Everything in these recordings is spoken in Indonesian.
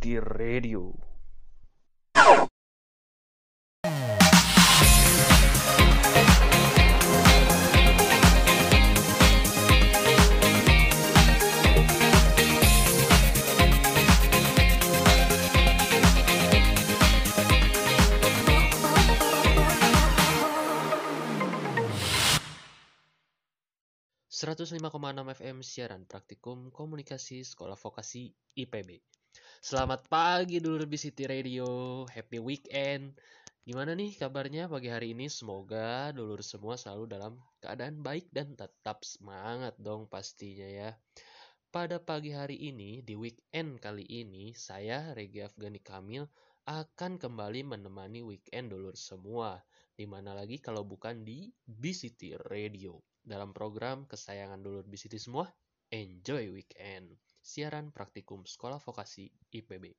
B-City Radio. FM siaran praktikum komunikasi sekolah vokasi IPB. Selamat pagi dulu City Radio, happy weekend. Gimana nih kabarnya pagi hari ini? Semoga dulur semua selalu dalam keadaan baik dan tetap semangat dong pastinya ya. Pada pagi hari ini, di weekend kali ini, saya Regi Afgani Kamil akan kembali menemani weekend dulur semua. Di mana lagi kalau bukan di BCT Radio dalam program kesayangan dulur BCT semua, Enjoy Weekend, siaran praktikum sekolah vokasi IPB.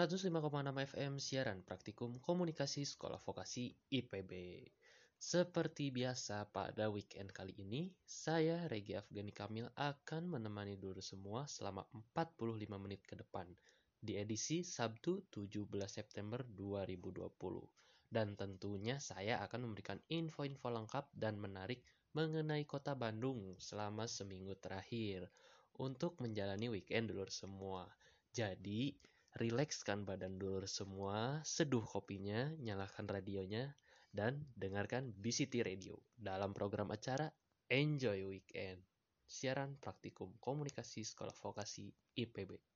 105,6 FM siaran praktikum komunikasi sekolah vokasi IPB. Seperti biasa pada weekend kali ini, saya Regi Afgani Kamil akan menemani dulu semua selama 45 menit ke depan di edisi Sabtu 17 September 2020. Dan tentunya saya akan memberikan info-info lengkap dan menarik mengenai kota Bandung selama seminggu terakhir untuk menjalani weekend dulu semua. Jadi, rilekskan badan dulur semua, seduh kopinya, nyalakan radionya, dan dengarkan BCT Radio dalam program acara Enjoy Weekend, siaran praktikum komunikasi sekolah vokasi IPB.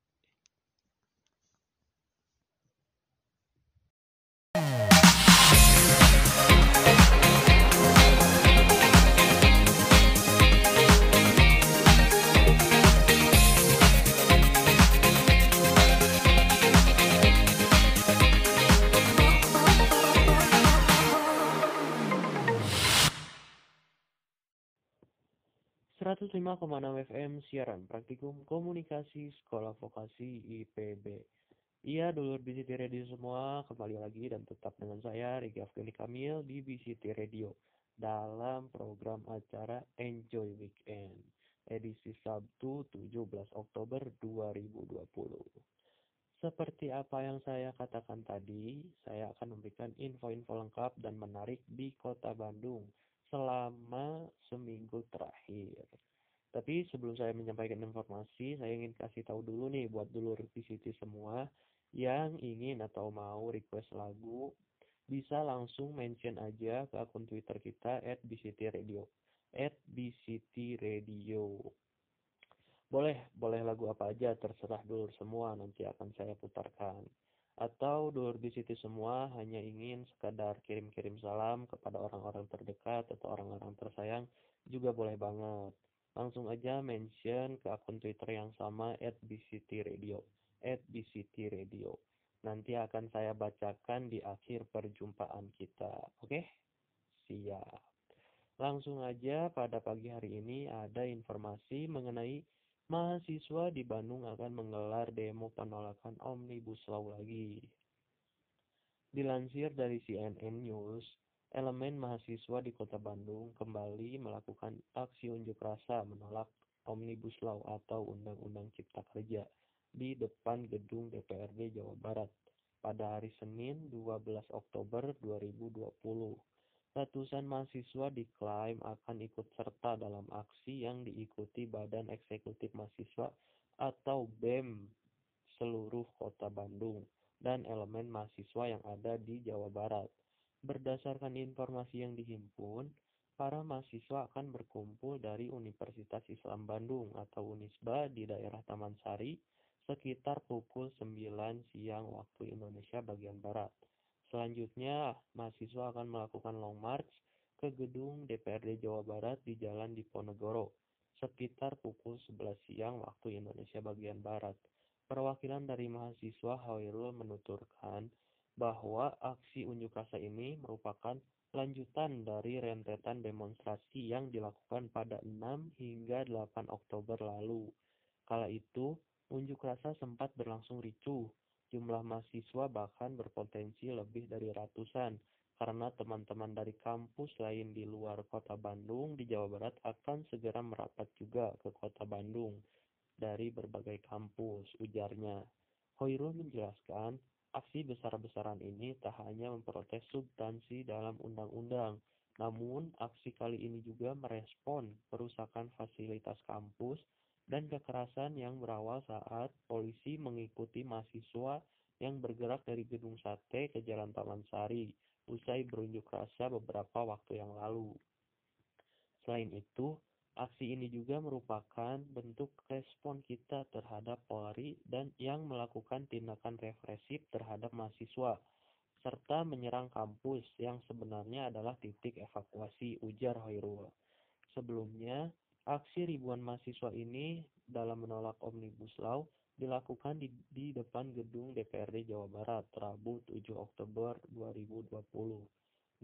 105,6 FM siaran praktikum komunikasi sekolah vokasi IPB. Iya, dulur BCT Radio semua, kembali lagi dan tetap dengan saya, Riki Afgani Kamil di BCT Radio dalam program acara Enjoy Weekend, edisi Sabtu 17 Oktober 2020. Seperti apa yang saya katakan tadi, saya akan memberikan info-info lengkap dan menarik di kota Bandung selama seminggu terakhir. Tapi sebelum saya menyampaikan informasi, saya ingin kasih tahu dulu nih buat dulur VCT semua yang ingin atau mau request lagu, bisa langsung mention aja ke akun Twitter kita at BCT Radio. At BCT Radio. Boleh, boleh lagu apa aja, terserah dulur semua, nanti akan saya putarkan. Atau dulur di situ semua hanya ingin sekadar kirim-kirim salam kepada orang-orang terdekat atau orang-orang tersayang juga boleh banget. Langsung aja mention ke akun Twitter yang sama at BCT Radio. At BCT Radio. Nanti akan saya bacakan di akhir perjumpaan kita. Oke? Siap. Langsung aja pada pagi hari ini ada informasi mengenai mahasiswa di Bandung akan menggelar demo penolakan Omnibus Law lagi. Dilansir dari CNN News, elemen mahasiswa di kota Bandung kembali melakukan aksi unjuk rasa menolak Omnibus Law atau Undang-Undang Cipta Kerja di depan gedung DPRD Jawa Barat pada hari Senin 12 Oktober 2020. Ratusan mahasiswa diklaim akan ikut serta dalam aksi yang diikuti Badan Eksekutif Mahasiswa atau BEM seluruh kota Bandung dan elemen mahasiswa yang ada di Jawa Barat. Berdasarkan informasi yang dihimpun, para mahasiswa akan berkumpul dari Universitas Islam Bandung atau Unisba di daerah Taman Sari sekitar pukul 9 siang waktu Indonesia bagian Barat. Selanjutnya, mahasiswa akan melakukan long march ke gedung DPRD Jawa Barat di Jalan Diponegoro sekitar pukul 11 siang waktu Indonesia bagian Barat. Perwakilan dari mahasiswa Hairul menuturkan bahwa aksi unjuk rasa ini merupakan lanjutan dari rentetan demonstrasi yang dilakukan pada 6 hingga 8 Oktober lalu. Kala itu, unjuk rasa sempat berlangsung ricuh. Jumlah mahasiswa bahkan berpotensi lebih dari ratusan, karena teman-teman dari kampus lain di luar kota Bandung di Jawa Barat akan segera merapat juga ke kota Bandung dari berbagai kampus, ujarnya. Hoirul menjelaskan, Aksi besar-besaran ini tak hanya memprotes substansi dalam undang-undang, namun aksi kali ini juga merespon perusakan fasilitas kampus dan kekerasan yang berawal saat polisi mengikuti mahasiswa yang bergerak dari Gedung Sate ke Jalan Taman Sari usai berunjuk rasa beberapa waktu yang lalu. Selain itu, Aksi ini juga merupakan bentuk respon kita terhadap Polri dan yang melakukan tindakan represif terhadap mahasiswa, serta menyerang kampus yang sebenarnya adalah titik evakuasi, ujar Hoirul. Sebelumnya, aksi ribuan mahasiswa ini dalam menolak Omnibus Law dilakukan di, di depan gedung DPRD Jawa Barat Rabu 7 Oktober 2020.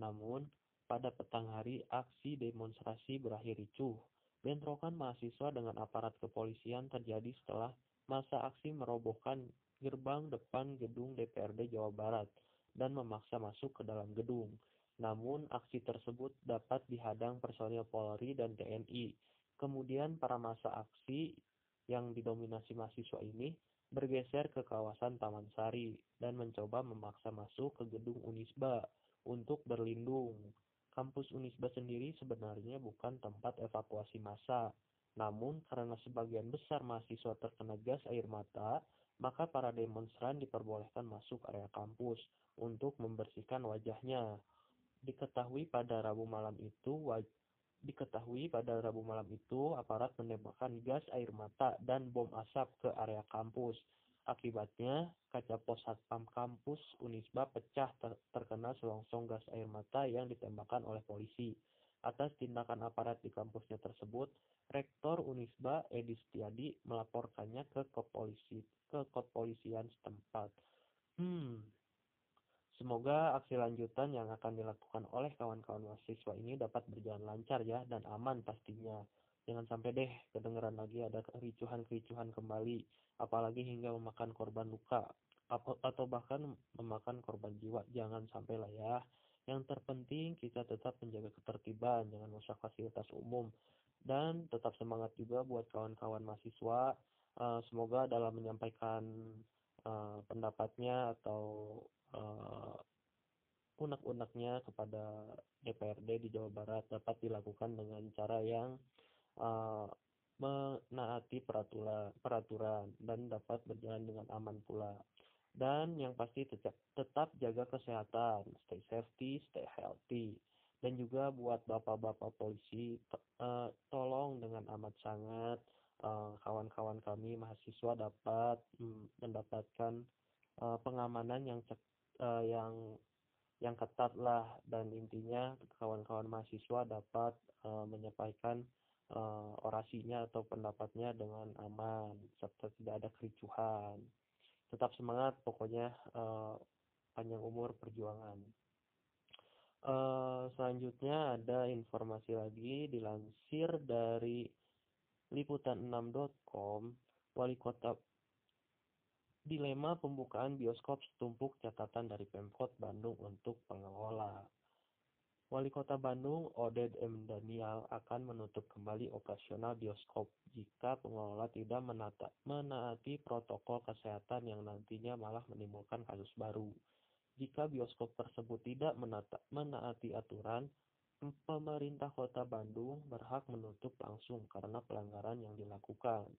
Namun, pada petang hari aksi demonstrasi berakhir ricuh Bentrokan mahasiswa dengan aparat kepolisian terjadi setelah masa aksi merobohkan gerbang depan gedung DPRD Jawa Barat dan memaksa masuk ke dalam gedung. Namun, aksi tersebut dapat dihadang personil Polri dan TNI. Kemudian, para masa aksi yang didominasi mahasiswa ini bergeser ke kawasan Taman Sari dan mencoba memaksa masuk ke gedung Unisba untuk berlindung. Kampus Unisba sendiri sebenarnya bukan tempat evakuasi massa, namun karena sebagian besar mahasiswa terkena gas air mata, maka para demonstran diperbolehkan masuk area kampus untuk membersihkan wajahnya. Diketahui pada Rabu malam itu, diketahui pada Rabu malam itu aparat menembakkan gas air mata dan bom asap ke area kampus. Akibatnya, kaca pos satpam kampus Unisba pecah ter terkena selongsong gas air mata yang ditembakkan oleh polisi. Atas tindakan aparat di kampusnya tersebut, Rektor Unisba Edi Setiadi melaporkannya ke kepolisi ke kepolisian setempat. Hmm, Semoga aksi lanjutan yang akan dilakukan oleh kawan-kawan mahasiswa ini dapat berjalan lancar ya dan aman pastinya. Jangan sampai deh kedengeran lagi ada kericuhan-kericuhan kembali, apalagi hingga memakan korban luka atau bahkan memakan korban jiwa. Jangan sampai lah ya. Yang terpenting kita tetap menjaga ketertiban, jangan merusak fasilitas umum, dan tetap semangat juga buat kawan-kawan mahasiswa. Uh, semoga dalam menyampaikan uh, pendapatnya atau uh, unek-uneknya kepada DPRD di Jawa Barat dapat dilakukan dengan cara yang uh, menaati peraturan, peraturan dan dapat berjalan dengan aman pula. Dan yang pasti tetap, tetap jaga kesehatan, stay safety, stay healthy. Dan juga buat bapak-bapak polisi, uh, tolong dengan amat sangat kawan-kawan uh, kami mahasiswa dapat um, mendapatkan uh, pengamanan yang cek, uh, yang yang ketat lah dan intinya kawan-kawan mahasiswa dapat uh, menyampaikan uh, orasinya atau pendapatnya dengan aman serta tidak ada kericuhan. Tetap semangat pokoknya uh, panjang umur perjuangan. Uh, selanjutnya ada informasi lagi dilansir dari liputan6.com wali kota dilema pembukaan bioskop setumpuk catatan dari Pemkot Bandung untuk pengelola. Wali Kota Bandung, Oded M. Daniel, akan menutup kembali operasional bioskop jika pengelola tidak menata, menaati protokol kesehatan yang nantinya malah menimbulkan kasus baru. Jika bioskop tersebut tidak menata, menaati aturan, pemerintah kota Bandung berhak menutup langsung karena pelanggaran yang dilakukan.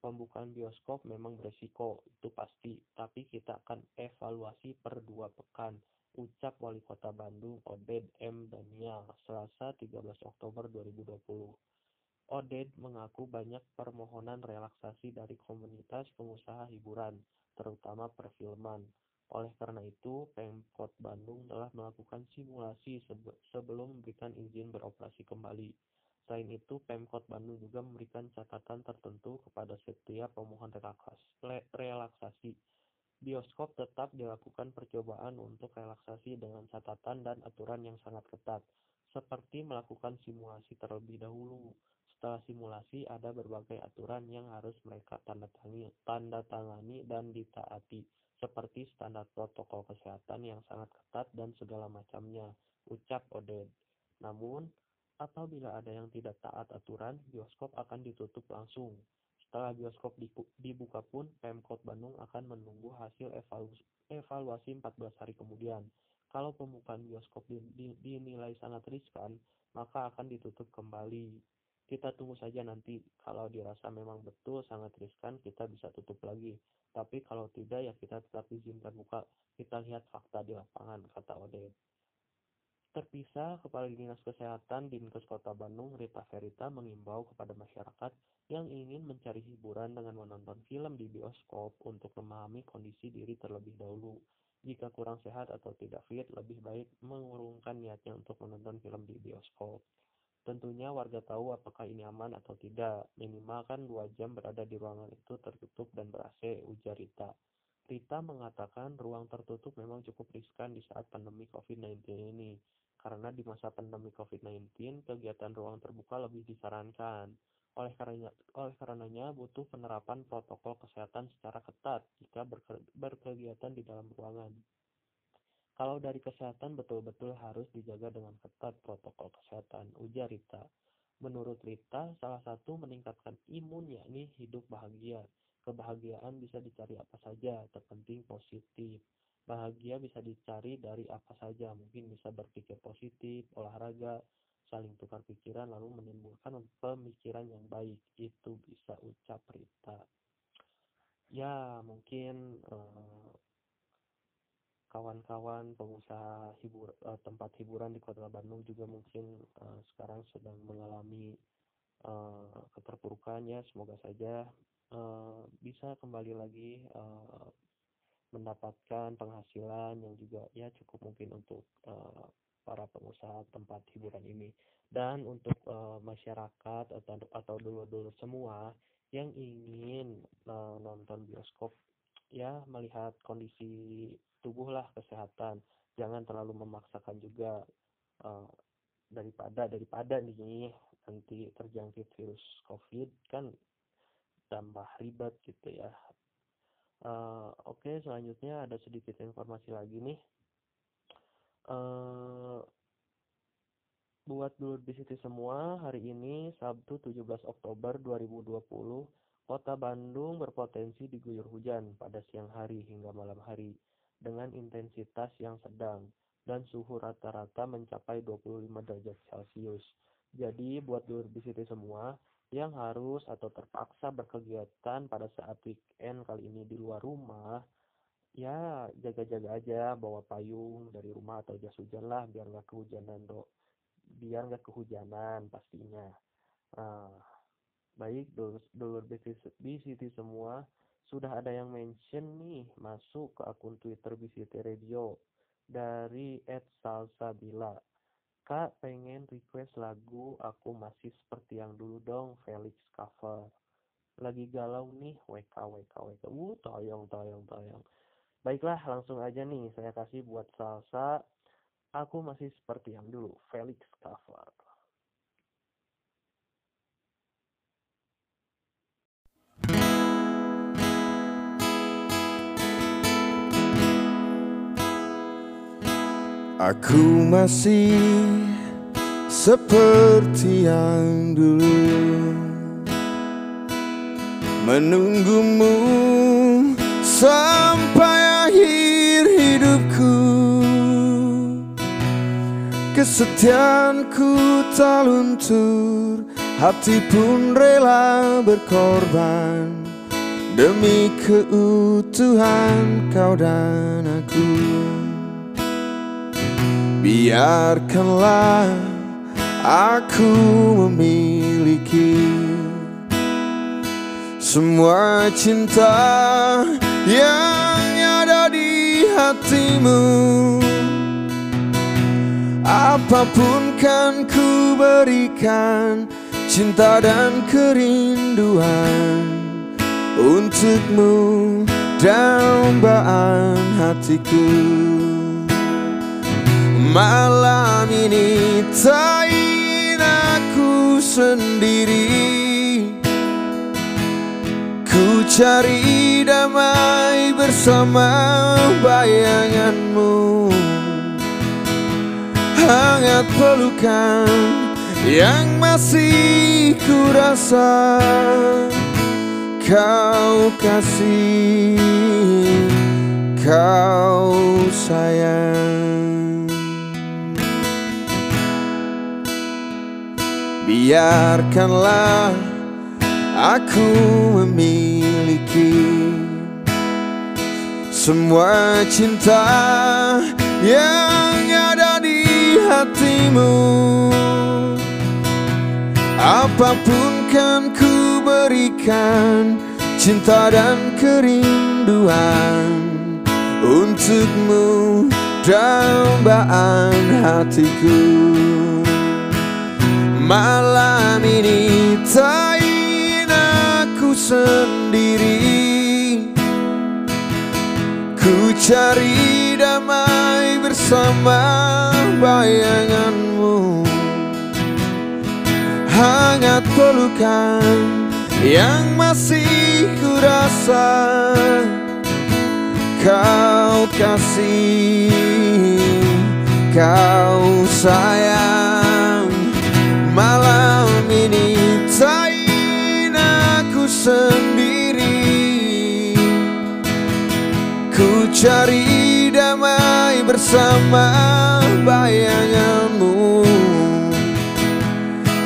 Pembukaan bioskop memang beresiko, itu pasti, tapi kita akan evaluasi per dua pekan ucap Wali Kota Bandung Oded M. Daniel Selasa 13 Oktober 2020. Oded mengaku banyak permohonan relaksasi dari komunitas pengusaha hiburan, terutama perfilman. Oleh karena itu, Pemkot Bandung telah melakukan simulasi sebelum memberikan izin beroperasi kembali. Selain itu, Pemkot Bandung juga memberikan catatan tertentu kepada setiap pemohon relaksasi bioskop tetap dilakukan percobaan untuk relaksasi dengan catatan dan aturan yang sangat ketat, seperti melakukan simulasi terlebih dahulu. Setelah simulasi, ada berbagai aturan yang harus mereka tanda tangani, tanda tangani dan ditaati, seperti standar protokol kesehatan yang sangat ketat dan segala macamnya, ucap Oded. Namun, apabila ada yang tidak taat aturan, bioskop akan ditutup langsung. Setelah bioskop dibuka pun, Pemkot Bandung akan menunggu hasil evaluasi 14 hari kemudian. Kalau pembukaan bioskop dinilai sangat riskan, maka akan ditutup kembali. Kita tunggu saja nanti. Kalau dirasa memang betul sangat riskan, kita bisa tutup lagi. Tapi kalau tidak, ya kita tetap izinkan buka. Kita lihat fakta di lapangan, kata Oded. Terpisah, Kepala Dinas Kesehatan Dinkes Kota Bandung, Rita Ferita, mengimbau kepada masyarakat yang ingin mencari hiburan dengan menonton film di bioskop untuk memahami kondisi diri terlebih dahulu. Jika kurang sehat atau tidak fit, lebih baik mengurungkan niatnya untuk menonton film di bioskop. Tentunya warga tahu apakah ini aman atau tidak. Minimal kan dua jam berada di ruangan itu tertutup dan ber-AC, ujar Rita. Rita mengatakan ruang tertutup memang cukup riskan di saat pandemi COVID-19 ini. Karena di masa pandemi COVID-19, kegiatan ruang terbuka lebih disarankan. Oleh karenanya, oleh karenanya butuh penerapan protokol kesehatan secara ketat jika berkegiatan di dalam ruangan. Kalau dari kesehatan betul-betul harus dijaga dengan ketat protokol kesehatan, ujar Rita. Menurut Rita, salah satu meningkatkan imun yakni hidup bahagia. Kebahagiaan bisa dicari apa saja, terpenting positif. Bahagia bisa dicari dari apa saja, mungkin bisa berpikir positif, olahraga, saling tukar pikiran, lalu menimbulkan pemikiran yang baik. Itu bisa ucap Rita. Ya, mungkin uh, kawan-kawan pengusaha hibur uh, tempat hiburan di Kota Bandung juga mungkin uh, sekarang sedang mengalami uh, keterpurukan ya semoga saja uh, bisa kembali lagi uh, mendapatkan penghasilan yang juga ya cukup mungkin untuk uh, para pengusaha tempat hiburan ini. Dan untuk uh, masyarakat atau atau dulur-dulur semua yang ingin uh, nonton bioskop ya melihat kondisi tubuhlah kesehatan. Jangan terlalu memaksakan juga uh, daripada daripada nih nanti terjangkit virus covid kan tambah ribet gitu ya uh, oke okay, selanjutnya ada sedikit informasi lagi nih uh, buat dulu di situ semua hari ini Sabtu 17 Oktober 2020 Kota Bandung berpotensi diguyur hujan pada siang hari hingga malam hari dengan intensitas yang sedang dan suhu rata-rata mencapai 25 derajat Celcius. Jadi buat dulur bisiti semua yang harus atau terpaksa berkegiatan pada saat weekend kali ini di luar rumah, ya jaga-jaga aja bawa payung dari rumah atau jas hujan lah biar nggak kehujanan dok, biar nggak kehujanan pastinya. Nah, baik dulur, bisiti semua sudah ada yang mention nih masuk ke akun Twitter BCT Radio dari Salsabila. Kak pengen request lagu aku masih seperti yang dulu dong Felix cover. Lagi galau nih WK WK WK. Uh tayang tayang tayang. Baiklah langsung aja nih saya kasih buat salsa. Aku masih seperti yang dulu Felix cover. Aku masih seperti yang dulu. Menunggumu sampai akhir hidupku. Kesetiaanku tak luntur Hati pun rela berkorban. Demi keutuhan kau dan aku Biarkanlah aku memiliki Semua cinta yang ada di hatimu. Apa pun kan ku berikan Cinta dan kerinduan Untukmu dambaan hatiku Malam ini tak ingin aku sendiri. Ku cari damai bersama bayanganmu. Hangat pelukan yang masih ku rasa. Kau kasih, kau sayang Biarkanlah aku memiliki Semua cinta yang ada di hatimu. Apa pun kan ku berikan Cinta dan kerinduan Untukmu dambaan hatiku Malam ini tak ingin aku sendiri. Ku cari damai bersama bayanganmu. Hangat pelukan yang masih ku rasa. Kau kasih, kau sayang Malam ini tak ingin aku sendiri. Ku cari damai bersama bayanganmu.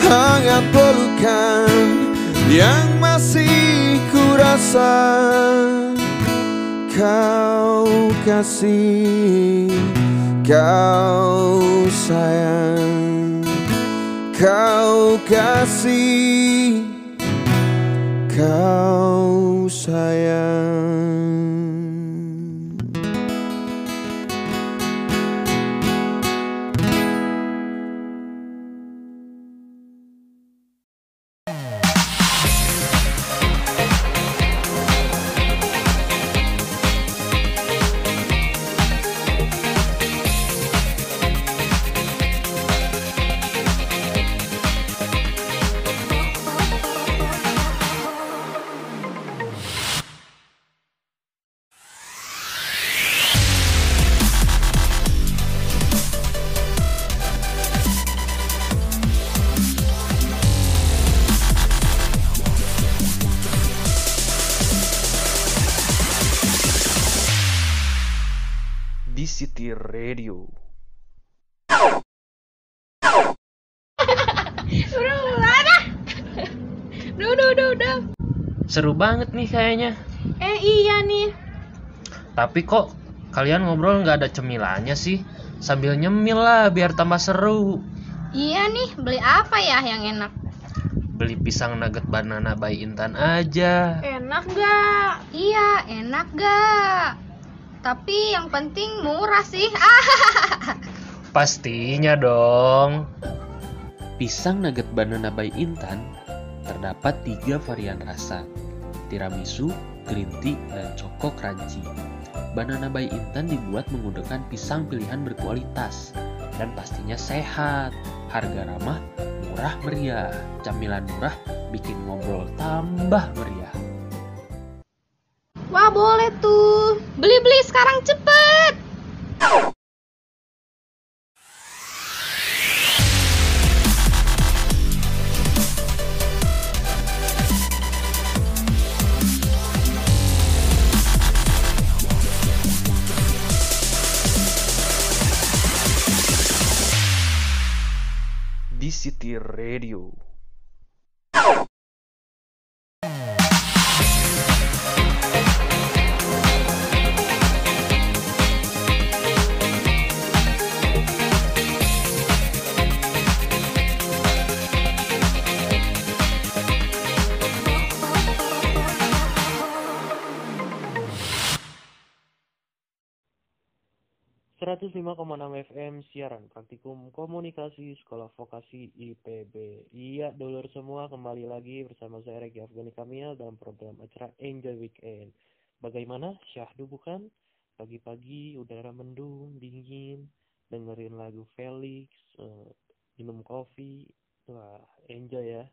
Hangat pelukan yang masih ku rasa. Kau kasih, kau sayang Kau kasih, kau sayang Seru banget nih kayaknya. Eh iya nih. Tapi kok kalian ngobrol nggak ada cemilannya sih? Sambil nyemil lah biar tambah seru. Iya nih, beli apa ya yang enak? Beli pisang nugget banana by Intan aja. Enak gak? Iya, enak gak? Tapi yang penting murah sih. Pastinya dong. Pisang nugget banana by Intan terdapat tiga varian rasa, tiramisu, green tea, dan choco crunchy. Banana by Intan dibuat menggunakan pisang pilihan berkualitas dan pastinya sehat, harga ramah, murah meriah. Camilan murah bikin ngobrol tambah meriah. Wah boleh tuh. Beli-beli sekarang cepet. City Radio. Enam FM siaran praktikum komunikasi sekolah vokasi IPB. Iya, dulur semua kembali lagi bersama saya Regi Afgani Kamil dalam program acara Enjoy Weekend. Bagaimana? Syahdu bukan? Pagi-pagi udara mendung, dingin, dengerin lagu Felix, eh, minum kopi. Wah, enjoy ya.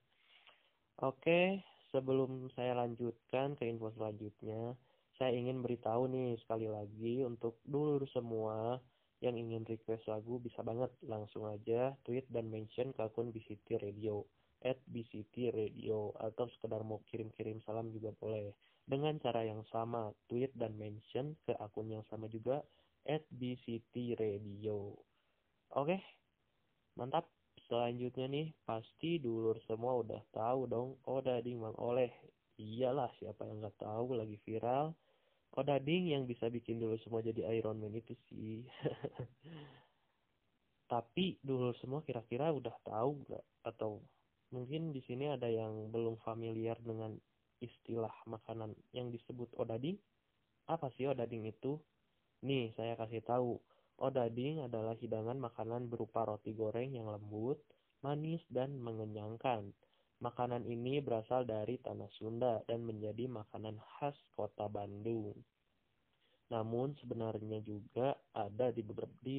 Oke, sebelum saya lanjutkan ke info selanjutnya, saya ingin beritahu nih sekali lagi untuk dulur semua yang ingin request lagu bisa banget langsung aja tweet dan mention ke akun BCT Radio at BCT Radio atau sekedar mau kirim-kirim salam juga boleh. Dengan cara yang sama tweet dan mention ke akun yang sama juga at BCT Radio. Oke mantap. Selanjutnya nih pasti dulur semua udah tahu dong. Oh dading mang oleh. Iyalah siapa yang nggak tahu lagi viral Odading yang bisa bikin dulu semua jadi Iron Man itu sih. Tapi dulu semua kira-kira udah tahu nggak? Atau mungkin di sini ada yang belum familiar dengan istilah makanan yang disebut odading? Apa sih odading itu? Nih, saya kasih tahu. Odading adalah hidangan makanan berupa roti goreng yang lembut, manis, dan mengenyangkan. Makanan ini berasal dari tanah Sunda dan menjadi makanan khas kota Bandung. Namun sebenarnya juga ada di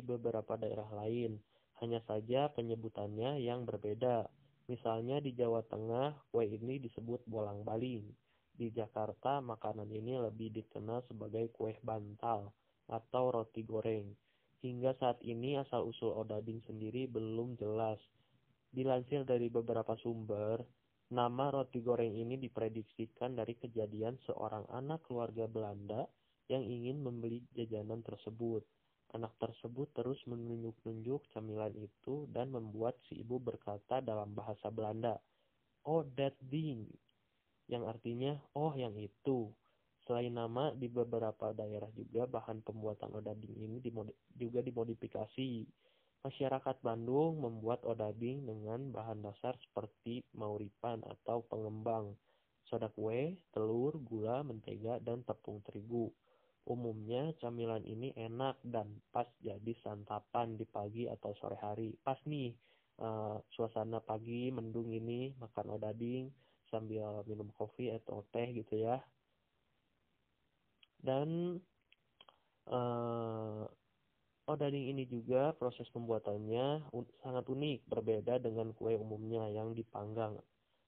beberapa, daerah lain, hanya saja penyebutannya yang berbeda. Misalnya di Jawa Tengah, kue ini disebut bolang baling. Di Jakarta, makanan ini lebih dikenal sebagai kue bantal atau roti goreng. Hingga saat ini asal-usul odading sendiri belum jelas, Dilansir dari beberapa sumber, nama roti goreng ini diprediksikan dari kejadian seorang anak keluarga Belanda yang ingin membeli jajanan tersebut. Anak tersebut terus menunjuk-nunjuk camilan itu dan membuat si ibu berkata dalam bahasa Belanda, "Oh, that thing," yang artinya "oh, yang itu." Selain nama, di beberapa daerah juga bahan pembuatan odading ini dimodi juga dimodifikasi Masyarakat Bandung membuat odading dengan bahan dasar seperti mauripan atau pengembang, soda kue, telur, gula, mentega, dan tepung terigu. Umumnya camilan ini enak dan pas jadi santapan di pagi atau sore hari. Pas nih uh, suasana pagi mendung ini makan odading sambil minum kopi atau teh gitu ya. Dan uh, Odading ini juga proses pembuatannya sangat unik, berbeda dengan kue umumnya yang dipanggang.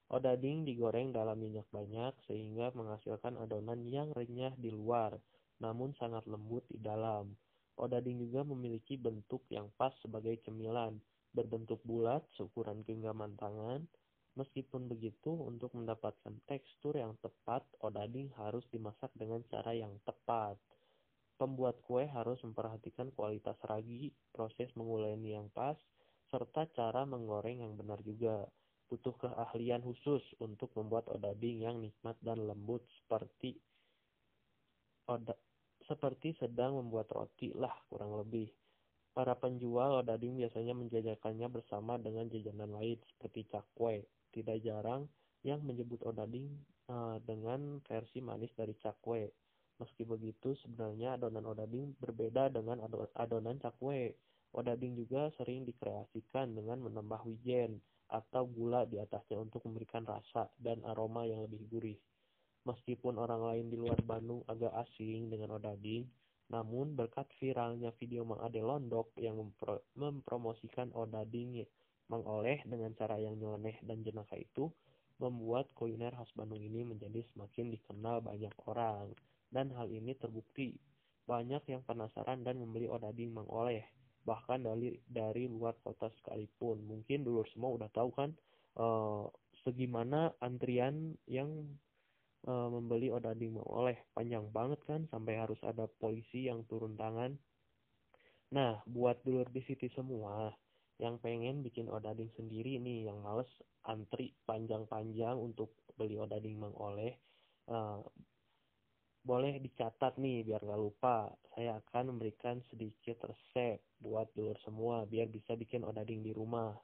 Odading digoreng dalam minyak banyak sehingga menghasilkan adonan yang renyah di luar, namun sangat lembut di dalam. Odading juga memiliki bentuk yang pas sebagai cemilan, berbentuk bulat seukuran genggaman tangan. Meskipun begitu, untuk mendapatkan tekstur yang tepat, odading harus dimasak dengan cara yang tepat. Pembuat kue harus memperhatikan kualitas ragi, proses menguleni yang pas, serta cara menggoreng yang benar juga. Butuh keahlian khusus untuk membuat odading yang nikmat dan lembut seperti oda, seperti sedang membuat roti lah kurang lebih. Para penjual odading biasanya menjajakannya bersama dengan jajanan lain seperti cakwe. Tidak jarang yang menyebut odading uh, dengan versi manis dari cakwe Meski begitu, sebenarnya adonan odading berbeda dengan adonan cakwe. Odading juga sering dikreasikan dengan menambah wijen atau gula di atasnya untuk memberikan rasa dan aroma yang lebih gurih. Meskipun orang lain di luar Bandung agak asing dengan odading, namun berkat viralnya video Mang Ade Londok yang mempro mempromosikan odading Mang Oleh dengan cara yang nyeleneh dan jenaka itu, membuat kuliner khas Bandung ini menjadi semakin dikenal banyak orang. Dan hal ini terbukti banyak yang penasaran dan membeli odading Mang Oleh bahkan dari dari luar kota sekalipun. Mungkin dulu semua udah tahu kan uh, segimana antrian yang uh, membeli odading Mang Oleh panjang banget kan sampai harus ada polisi yang turun tangan. Nah, buat dulur di City semua yang pengen bikin odading sendiri nih, yang males antri panjang-panjang untuk beli odading Mang Oleh, uh, boleh dicatat nih biar nggak lupa. Saya akan memberikan sedikit resep buat dulur semua biar bisa bikin odading di rumah.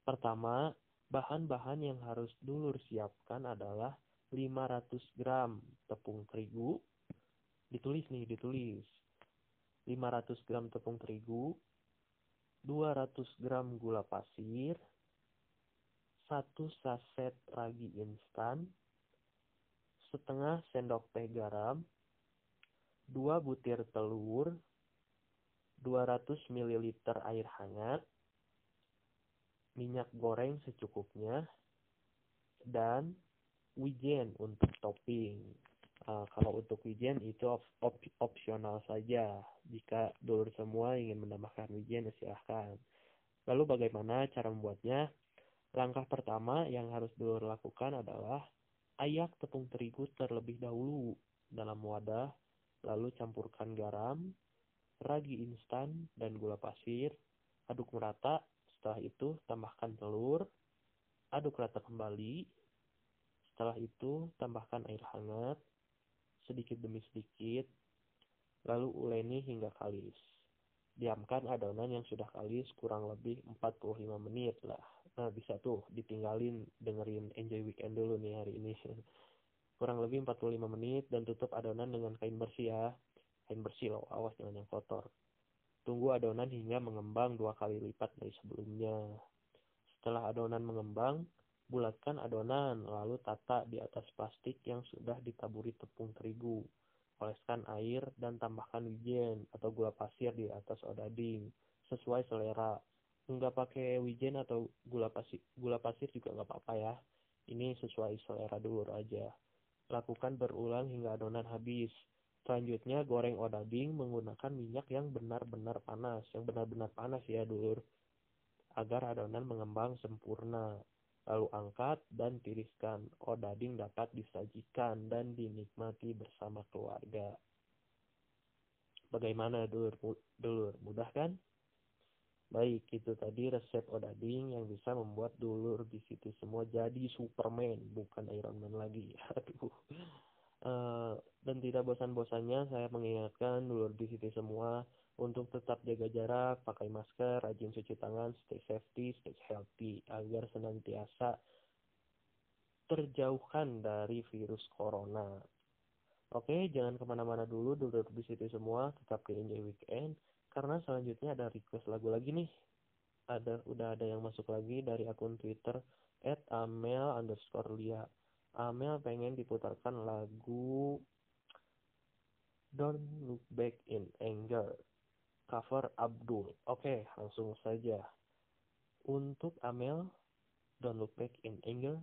Pertama, bahan-bahan yang harus dulur siapkan adalah 500 gram tepung terigu. Ditulis nih, ditulis. 500 gram tepung terigu, 200 gram gula pasir, 1 saset ragi instan, setengah sendok teh garam, 2 butir telur, 200 ml air hangat, minyak goreng secukupnya, dan wijen untuk topping. Uh, kalau untuk wijen itu op op opsional saja. Jika dulur semua ingin menambahkan wijen, silahkan. Lalu bagaimana cara membuatnya? Langkah pertama yang harus dulur lakukan adalah ayak tepung terigu terlebih dahulu dalam wadah, lalu campurkan garam, ragi instan, dan gula pasir. Aduk merata, setelah itu tambahkan telur, aduk rata kembali. Setelah itu tambahkan air hangat, sedikit demi sedikit, lalu uleni hingga kalis. Diamkan adonan yang sudah kalis kurang lebih 45 menit lah. Nah, bisa tuh ditinggalin dengerin Enjoy Weekend dulu nih hari ini. kurang lebih 45 menit dan tutup adonan dengan kain bersih ya. Kain bersih loh, awas jangan yang kotor. Tunggu adonan hingga mengembang dua kali lipat dari sebelumnya. Setelah adonan mengembang, Bulatkan adonan, lalu tata di atas plastik yang sudah ditaburi tepung terigu. Oleskan air dan tambahkan wijen atau gula pasir di atas odading sesuai selera. Enggak pakai wijen atau gula pasir, gula pasir juga nggak apa-apa ya. Ini sesuai selera dulu aja. Lakukan berulang hingga adonan habis. Selanjutnya goreng odading menggunakan minyak yang benar-benar panas, yang benar-benar panas ya dulur, agar adonan mengembang sempurna. Lalu angkat dan tiriskan. Odading dapat disajikan dan dinikmati bersama keluarga. Bagaimana dulur? Dulur, mudah kan? Baik, itu tadi resep odading yang bisa membuat dulur di situ semua jadi Superman, bukan Iron Man lagi. Aduh. Uh, dan tidak bosan-bosannya saya mengingatkan dulur di situ semua untuk tetap jaga jarak, pakai masker, rajin cuci tangan, stay safety, stay healthy, agar senantiasa terjauhkan dari virus corona. Oke, jangan ke mana-mana dulu, duduk di situ semua, tetap di Enjoy Weekend, karena selanjutnya ada request lagu lagi nih. Ada, udah ada yang masuk lagi dari akun Twitter, at amel underscore lia. Amel pengen diputarkan lagu Don't Look Back in Anger cover Abdul. Oke, langsung saja. Untuk Amel, Don't Look Back in Anger,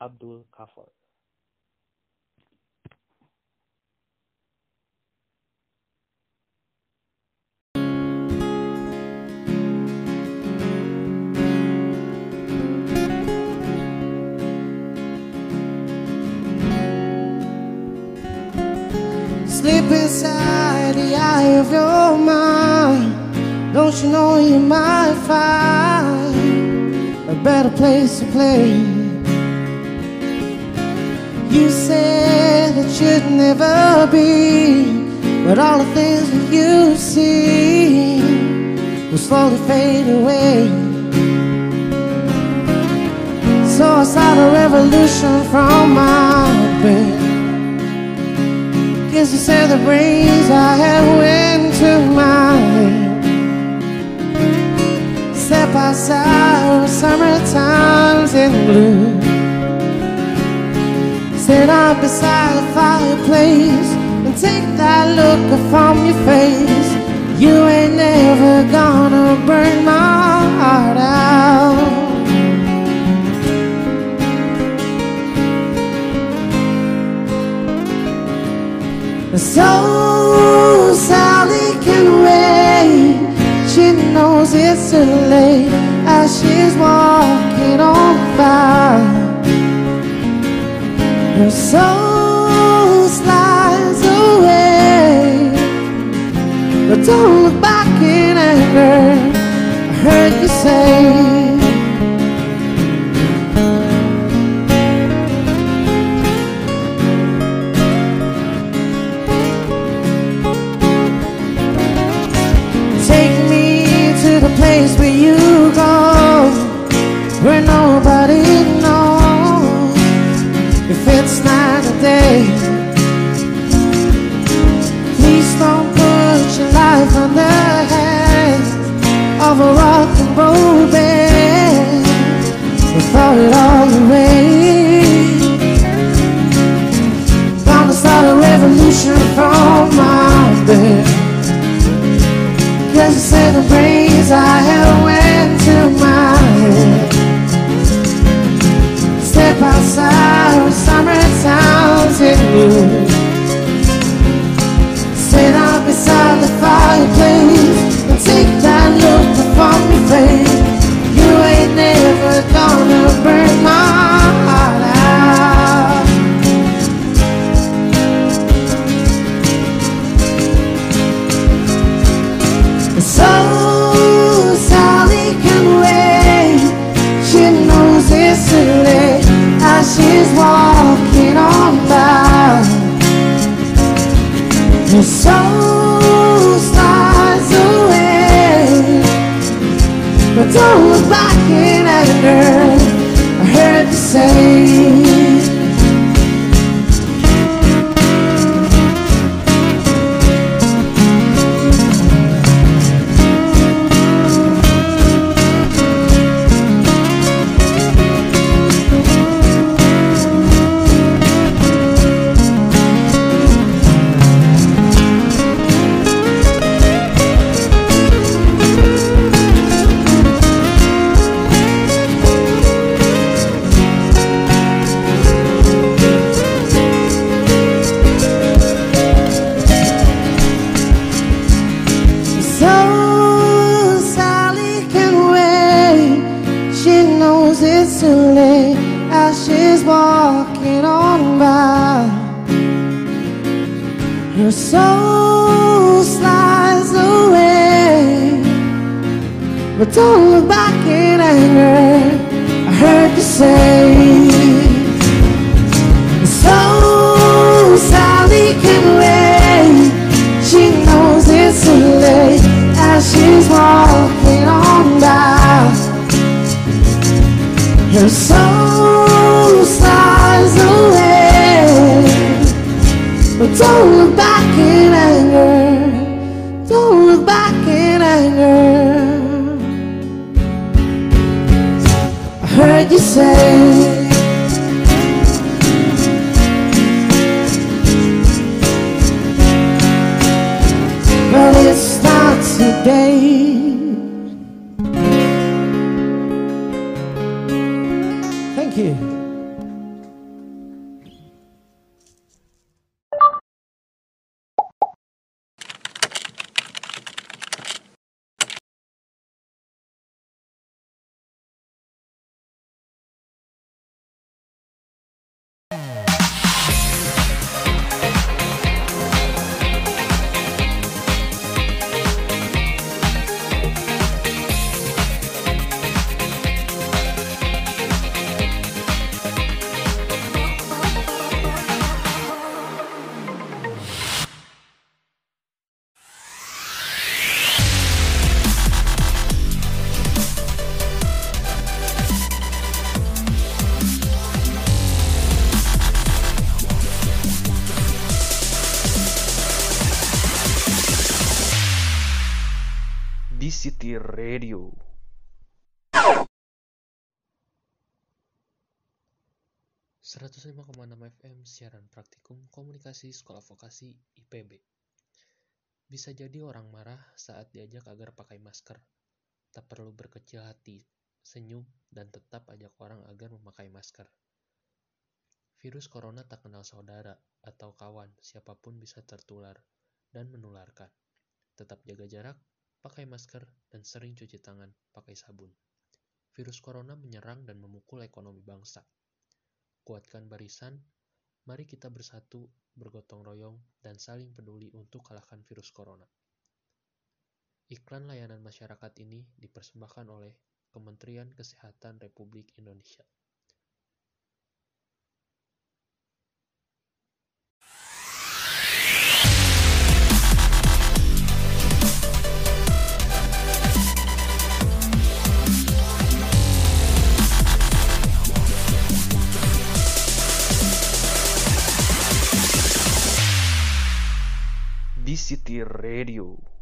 Abdul cover. Sleep inside the eye of your mind. Don't you know you might find a better place to play? You said it you'd never be, but all the things that you see will slowly fade away. So I start a revolution from my bed. Guess you said the brains I have went to my head. Step outside, summer times in blue. Sit up beside the fireplace and take that look from your face. You ain't never gonna burn my heart out. So Sally can wait. She knows it's too late as she's walking on by. Her soul slides away, but don't look back in anger. I heard you say. I have went to my head. Step outside of summer towns in you. Soul slides away, but don't look back FM siaran praktikum komunikasi sekolah vokasi IPB. Bisa jadi orang marah saat diajak agar pakai masker. Tak perlu berkecil hati, senyum, dan tetap ajak orang agar memakai masker. Virus corona tak kenal saudara atau kawan, siapa pun bisa tertular dan menularkan. Tetap jaga jarak, pakai masker, dan sering cuci tangan pakai sabun. Virus corona menyerang dan memukul ekonomi bangsa. Kuatkan barisan, mari kita bersatu, bergotong royong, dan saling peduli untuk kalahkan virus corona. Iklan layanan masyarakat ini dipersembahkan oleh Kementerian Kesehatan Republik Indonesia. Di City Radio.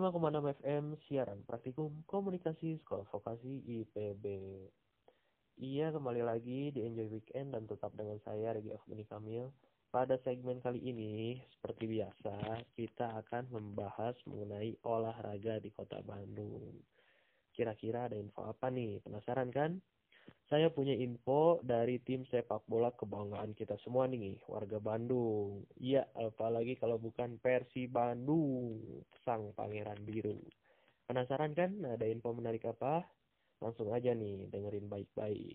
105,6 FM siaran praktikum komunikasi sekolah vokasi IPB. Iya kembali lagi di Enjoy Weekend dan tetap dengan saya Regi Afmini Kamil. Pada segmen kali ini, seperti biasa, kita akan membahas mengenai olahraga di kota Bandung. Kira-kira ada info apa nih? Penasaran kan? Saya punya info dari tim sepak bola kebanggaan kita semua nih, warga Bandung. Iya, apalagi kalau bukan Persi Bandung, sang pangeran biru. Penasaran kan ada info menarik apa? Langsung aja nih, dengerin baik-baik.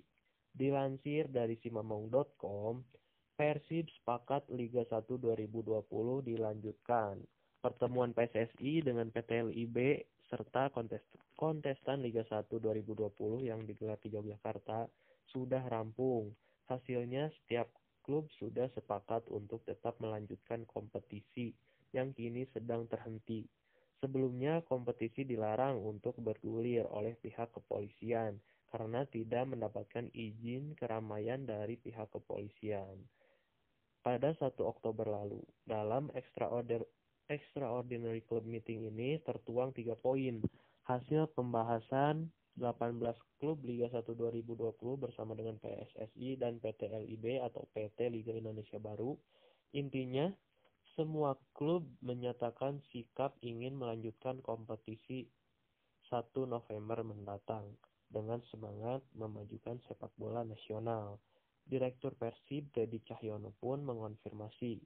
Dilansir dari simamong.com, Persib sepakat Liga 1 2020 dilanjutkan. Pertemuan PSSI dengan PT LIB serta kontest kontestan Liga 1 2020 yang digelar di Yogyakarta sudah rampung. Hasilnya setiap klub sudah sepakat untuk tetap melanjutkan kompetisi yang kini sedang terhenti. Sebelumnya kompetisi dilarang untuk bergulir oleh pihak kepolisian karena tidak mendapatkan izin keramaian dari pihak kepolisian. Pada 1 Oktober lalu, dalam extraordinary Extraordinary Club Meeting ini tertuang tiga poin. Hasil pembahasan 18 klub Liga 1 2020 bersama dengan PSSI dan PT LIB atau PT Liga Indonesia Baru. Intinya, semua klub menyatakan sikap ingin melanjutkan kompetisi 1 November mendatang dengan semangat memajukan sepak bola nasional. Direktur Persib Dedi Cahyono pun mengonfirmasi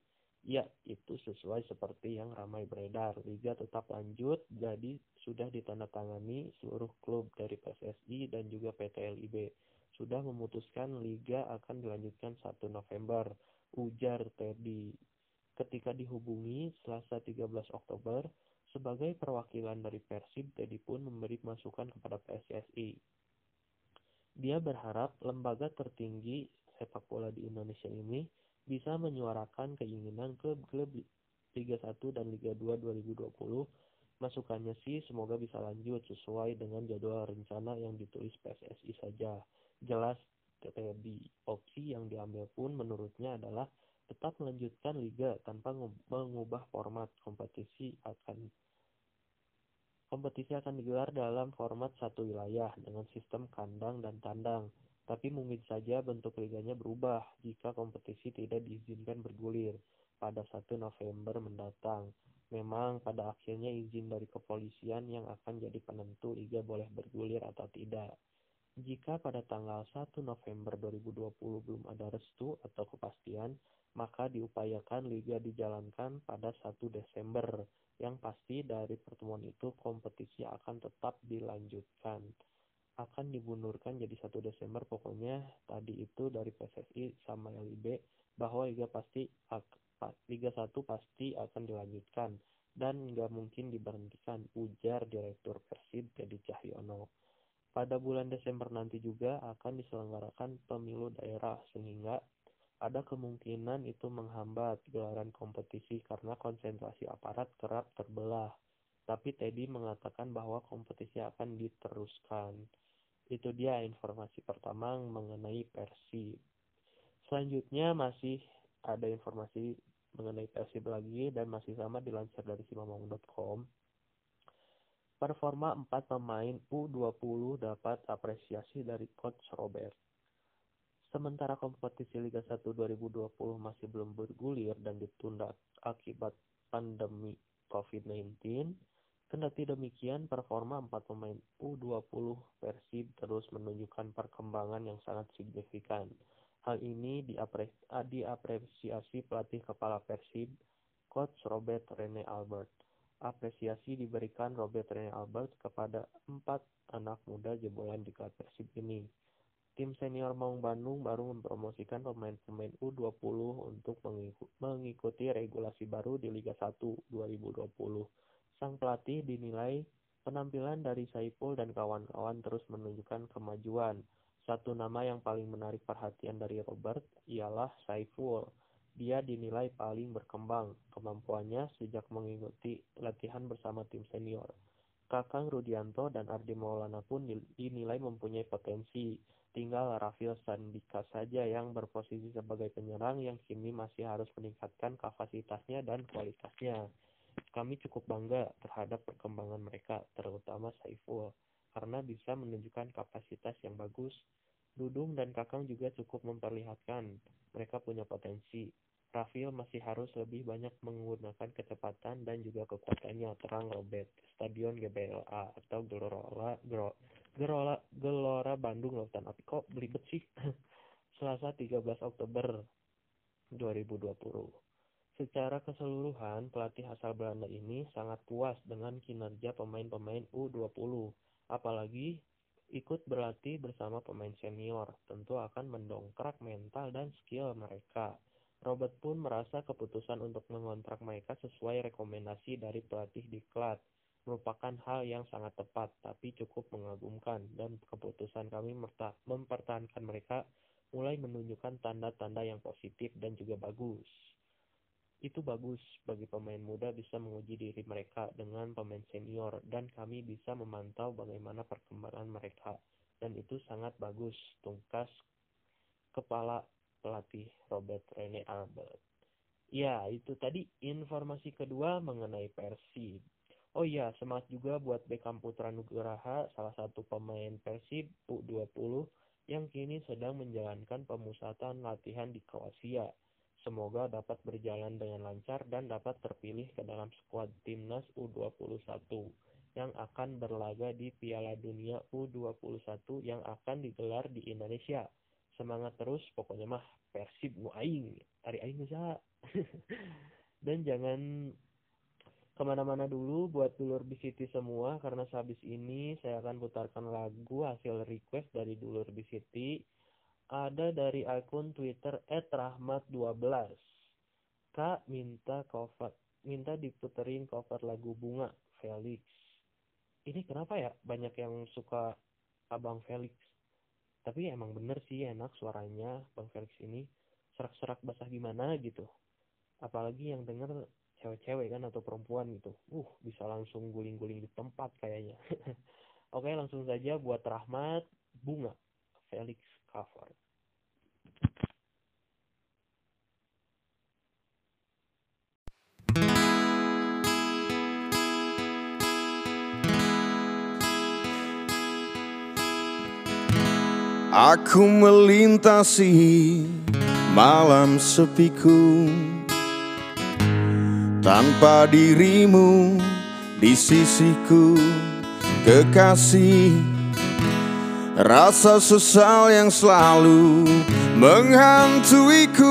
Ya, itu sesuai seperti yang ramai beredar. Liga tetap lanjut, jadi sudah ditandatangani seluruh klub dari PSSI dan juga PT LIB. Sudah memutuskan Liga akan dilanjutkan 1 November, ujar Teddy. Ketika dihubungi Selasa 13 Oktober, sebagai perwakilan dari Persib, Teddy pun memberi masukan kepada PSSI. Dia berharap lembaga tertinggi sepak bola di Indonesia ini bisa menyuarakan keinginan klub-klub Liga 1 dan Liga 2 2020. Masukannya sih semoga bisa lanjut sesuai dengan jadwal rencana yang ditulis PSSI saja. Jelas di opsi yang diambil pun menurutnya adalah tetap melanjutkan liga tanpa mengubah format kompetisi akan kompetisi akan digelar dalam format satu wilayah dengan sistem kandang dan tandang tapi mungkin saja bentuk liganya berubah jika kompetisi tidak diizinkan bergulir pada 1 November mendatang. Memang pada akhirnya izin dari kepolisian yang akan jadi penentu liga boleh bergulir atau tidak. Jika pada tanggal 1 November 2020 belum ada restu atau kepastian, maka diupayakan liga dijalankan pada 1 Desember. Yang pasti dari pertemuan itu kompetisi akan tetap dilanjutkan akan dibundurkan jadi 1 Desember pokoknya tadi itu dari PSSI sama LIB bahwa Liga pasti Liga 1 pasti akan dilanjutkan dan nggak mungkin diberhentikan ujar Direktur Persib Teddy Cahyono. Pada bulan Desember nanti juga akan diselenggarakan pemilu daerah sehingga ada kemungkinan itu menghambat gelaran kompetisi karena konsentrasi aparat kerap terbelah. Tapi Teddy mengatakan bahwa kompetisi akan diteruskan. Itu dia informasi pertama mengenai Persib. Selanjutnya masih ada informasi mengenai Persib lagi dan masih sama dilansir dari simamong.com. Performa 4 pemain U20 dapat apresiasi dari coach Robert. Sementara kompetisi Liga 1 2020 masih belum bergulir dan ditunda akibat pandemi COVID-19, Kendati demikian, performa empat pemain U20 Persib terus menunjukkan perkembangan yang sangat signifikan. Hal ini diapresiasi pelatih kepala Persib, Coach Robert Rene Albert. Apresiasi diberikan Robert Rene Albert kepada empat anak muda jebolan di klub Persib ini. Tim senior Maung Bandung baru mempromosikan pemain-pemain U20 untuk mengikuti regulasi baru di Liga 1 2020. Sang pelatih dinilai penampilan dari Saiful dan kawan-kawan terus menunjukkan kemajuan. Satu nama yang paling menarik perhatian dari Robert ialah Saiful. Dia dinilai paling berkembang kemampuannya sejak mengikuti latihan bersama tim senior. Kakang Rudianto dan Ardi Maulana pun dinilai mempunyai potensi. Tinggal Rafil Sandika saja yang berposisi sebagai penyerang yang kini masih harus meningkatkan kapasitasnya dan kualitasnya. Kami cukup bangga terhadap perkembangan mereka, terutama Saiful, karena bisa menunjukkan kapasitas yang bagus. Dudung dan Kakang juga cukup memperlihatkan mereka punya potensi. Rafil masih harus lebih banyak menggunakan kecepatan dan juga kekuatannya terang Robert Stadion GBLA atau Gelora Gelora, Gelora Bandung Lautan Api kok belibet sih Selasa 13 Oktober 2020 Secara keseluruhan, pelatih asal Belanda ini sangat puas dengan kinerja pemain-pemain U20. Apalagi ikut berlatih bersama pemain senior, tentu akan mendongkrak mental dan skill mereka. Robert pun merasa keputusan untuk mengontrak mereka sesuai rekomendasi dari pelatih diklat merupakan hal yang sangat tepat tapi cukup mengagumkan dan keputusan kami mempertahankan mereka mulai menunjukkan tanda-tanda yang positif dan juga bagus. Itu bagus bagi pemain muda bisa menguji diri mereka dengan pemain senior dan kami bisa memantau bagaimana perkembangan mereka dan itu sangat bagus tungkas kepala pelatih Robert Rene Albert. Ya, itu tadi informasi kedua mengenai Persib. Oh iya, semangat juga buat Beckham Putra Nugraha, salah satu pemain Persib U20 yang kini sedang menjalankan pemusatan latihan di Kroasia. Semoga dapat berjalan dengan lancar dan dapat terpilih ke dalam skuad timnas U21 yang akan berlaga di Piala Dunia U21 yang akan digelar di Indonesia. Semangat terus pokoknya mah persib mu aing hari aing bisa dan jangan ke mana-mana dulu buat dulur bisiti semua karena sehabis ini saya akan putarkan lagu hasil request dari dulur bisiti ada dari akun Twitter @rahmat12 Kak minta cover minta diputerin cover lagu bunga Felix. Ini kenapa ya? Banyak yang suka abang Felix. Tapi emang bener sih enak suaranya bang Felix ini. Serak-serak basah gimana gitu. Apalagi yang denger cewek-cewek kan atau perempuan gitu. Uh bisa langsung guling-guling di tempat kayaknya. Oke langsung saja buat Rahmat bunga Felix cover Aku melintasi malam sepiku. Tanpa dirimu di sisiku Kekasih Rasa sesal yang selalu menghantuiku.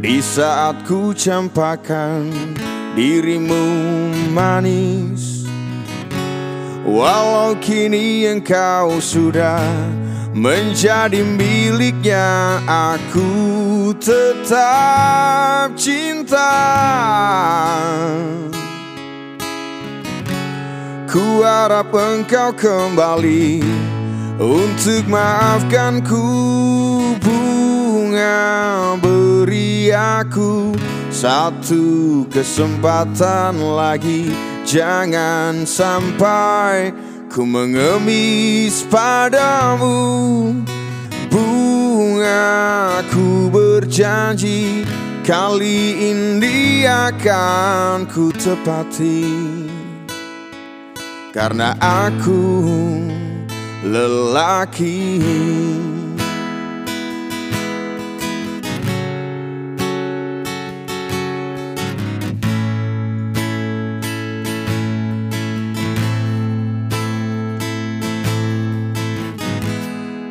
Di saat ku campakan dirimu manis. Walau kini engkau sudah menjadi miliknya Aku tetap cinta Ku harap engkau kembali Untuk maafkanku Bunga beri aku Satu kesempatan lagi. Jangan sampai ku mengemis padamu. Bunga ku berjanji Kali ini akan ku tepati Karena aku lelaki.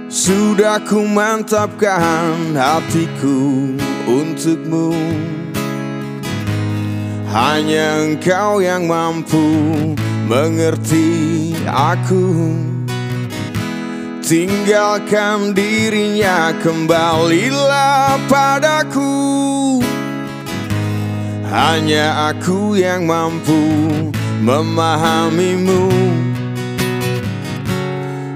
Sudah ku mantapkan hatiku untukmu. Hanya engkau yang mampu mengerti aku. Tinggalkan dirinya kembalilah padaku. Hanya aku yang mampu memahamimu.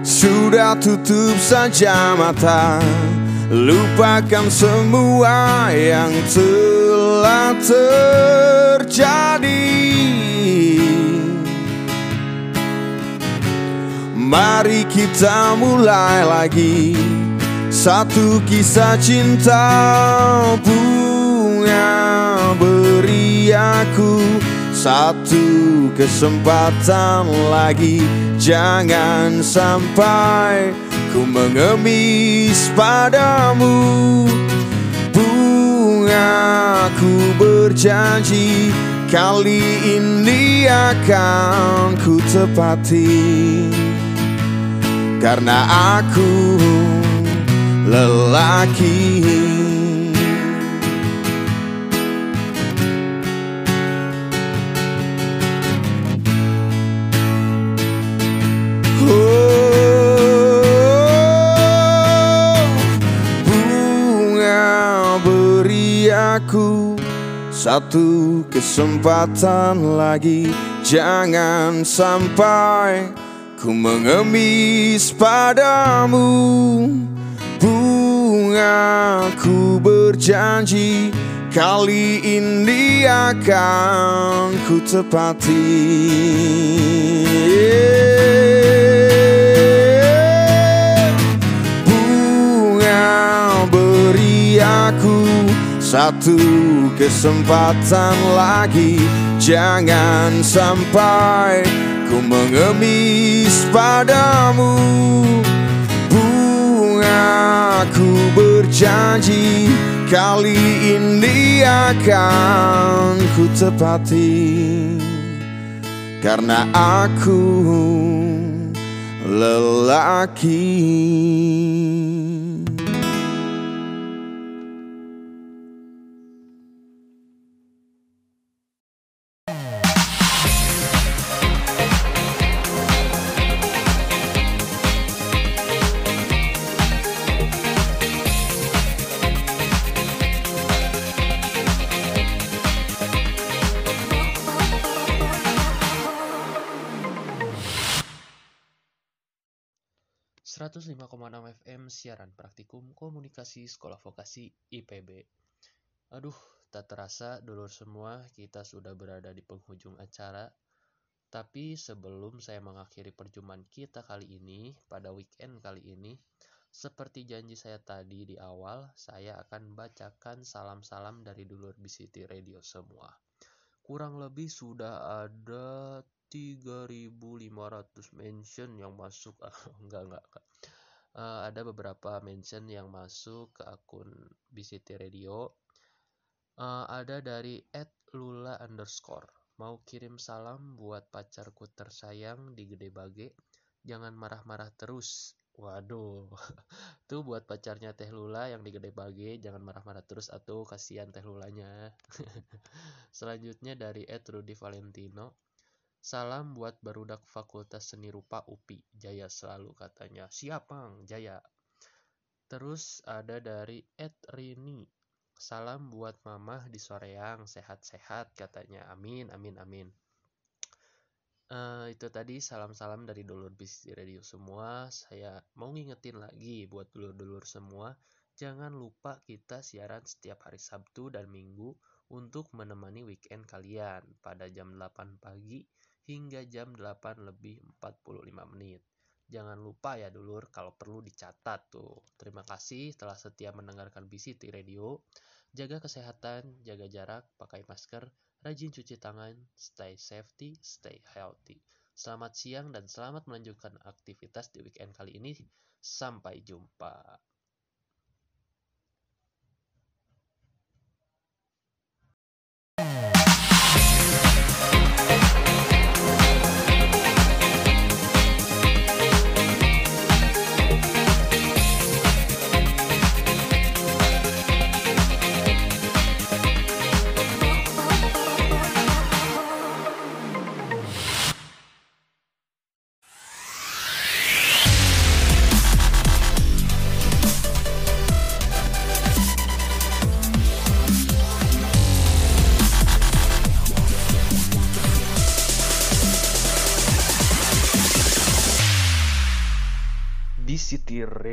Sudah tutup saja mata Lupakan semua yang telah terjadi Mari kita mulai lagi. Satu kisah cinta bunga beri aku. Satu kesempatan lagi. Jangan sampai ku mengemis padamu. Bunga ku berjanji Kali ini akan ku tepati Karena aku lelaki. Oh, bunga beri aku satu kesempatan lagi. Jangan sampai ku mengemis padamu. Bunga ku berjanji Kali ini akan ku tepati. Bunga beri aku satu kesempatan lagi. Jangan sampai ku mengemis padamu. Bunga ku berjanji Kali ini akan ku tepati. Karena aku lelaki 105,6 FM siaran praktikum komunikasi sekolah vokasi IPB. Aduh, tak terasa dulur semua kita sudah berada di penghujung acara. Tapi sebelum saya mengakhiri perjumpaan kita kali ini, pada weekend kali ini, seperti janji saya tadi di awal, saya akan bacakan salam-salam dari dulur BCT Radio semua. Kurang lebih sudah ada 3500 mention yang masuk enggak enggak, enggak. Uh, ada beberapa mention yang masuk ke akun BCT Radio. Uh, ada dari @lula underscore. Mau kirim salam buat pacarku tersayang di Gede Bage? Jangan marah-marah terus. Waduh. Tuh buat pacarnya Teh Lula yang di Gede Bage jangan marah-marah terus atau kasihan Teh Lulanya. Selanjutnya dari Rudy Valentino Salam buat barudak Fakultas Seni Rupa UPI, Jaya selalu katanya. Siap Bang, Jaya. Terus ada dari Ed Rini. Salam buat mamah di Soreang, sehat-sehat katanya. Amin, amin, amin. Uh, itu tadi salam-salam dari dulur bis di radio semua. Saya mau ngingetin lagi buat dulur-dulur semua, jangan lupa kita siaran setiap hari Sabtu dan Minggu untuk menemani weekend kalian pada jam 8 pagi hingga jam 8 lebih 45 menit. Jangan lupa ya dulur kalau perlu dicatat tuh. Terima kasih telah setia mendengarkan BCT Radio. Jaga kesehatan, jaga jarak, pakai masker, rajin cuci tangan, stay safety, stay healthy. Selamat siang dan selamat melanjutkan aktivitas di weekend kali ini. Sampai jumpa.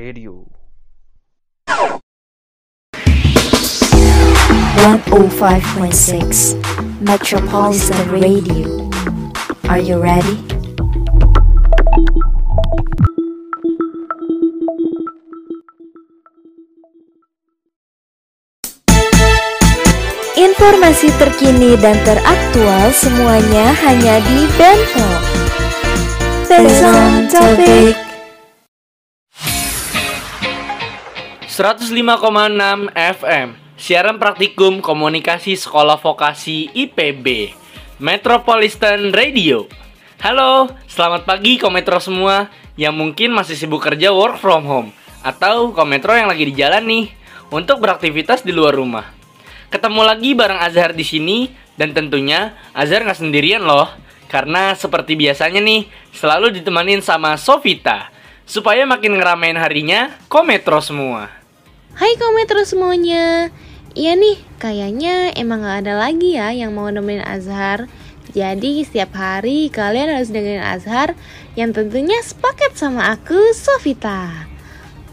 Radio. 105.6 Metropolitan Radio. Are you ready? Informasi terkini dan teraktual semuanya hanya di Bento. Based on 105,6 FM Siaran praktikum komunikasi sekolah vokasi IPB Metropolitan Radio. Halo, selamat pagi kometro semua. Yang mungkin masih sibuk kerja work from home. Atau kometro yang lagi di jalan nih Untuk beraktivitas di luar rumah. Ketemu lagi bareng Azhar di sini Dan tentunya Azhar nggak sendirian loh. Karena seperti biasanya nih Selalu ditemanin sama Sofita Supaya makin ngeramein harinya Kometro semua Hai kometro semuanya Iya nih, kayaknya emang gak ada lagi ya yang mau nemenin Azhar Jadi setiap hari kalian harus dengerin Azhar Yang tentunya sepaket sama aku, Sofita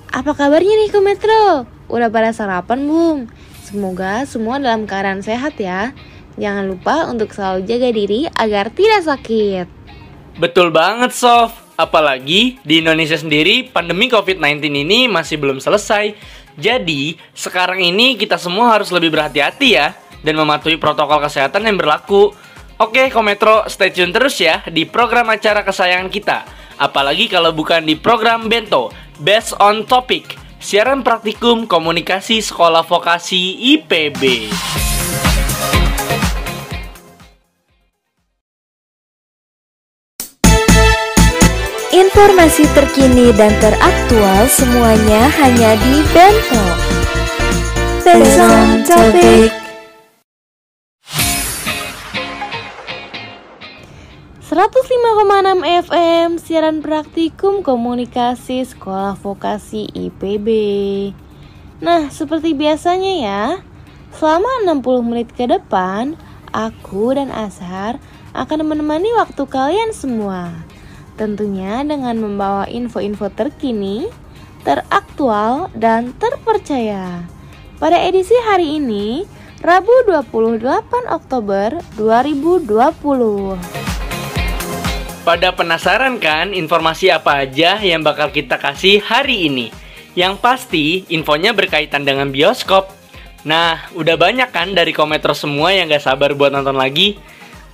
Apa kabarnya nih kometro? Udah pada sarapan belum? Semoga semua dalam keadaan sehat ya Jangan lupa untuk selalu jaga diri agar tidak sakit Betul banget, Sof. Apalagi di Indonesia sendiri, pandemi COVID-19 ini masih belum selesai. Jadi, sekarang ini kita semua harus lebih berhati-hati ya, dan mematuhi protokol kesehatan yang berlaku. Oke, Kometro, stay tune terus ya di program acara kesayangan kita. Apalagi kalau bukan di program Bento, Best on Topic, siaran praktikum komunikasi sekolah vokasi IPB. Informasi terkini dan teraktual semuanya hanya di Bento. Based on topic. 105,6 FM siaran praktikum komunikasi sekolah vokasi IPB. Nah, seperti biasanya ya, selama 60 menit ke depan, aku dan Azhar akan menemani waktu kalian semua. Tentunya dengan membawa info-info terkini, teraktual, dan terpercaya. Pada edisi hari ini, Rabu 28 Oktober 2020. Pada penasaran kan informasi apa aja yang bakal kita kasih hari ini? Yang pasti infonya berkaitan dengan bioskop. Nah, udah banyak kan dari kometro semua yang gak sabar buat nonton lagi?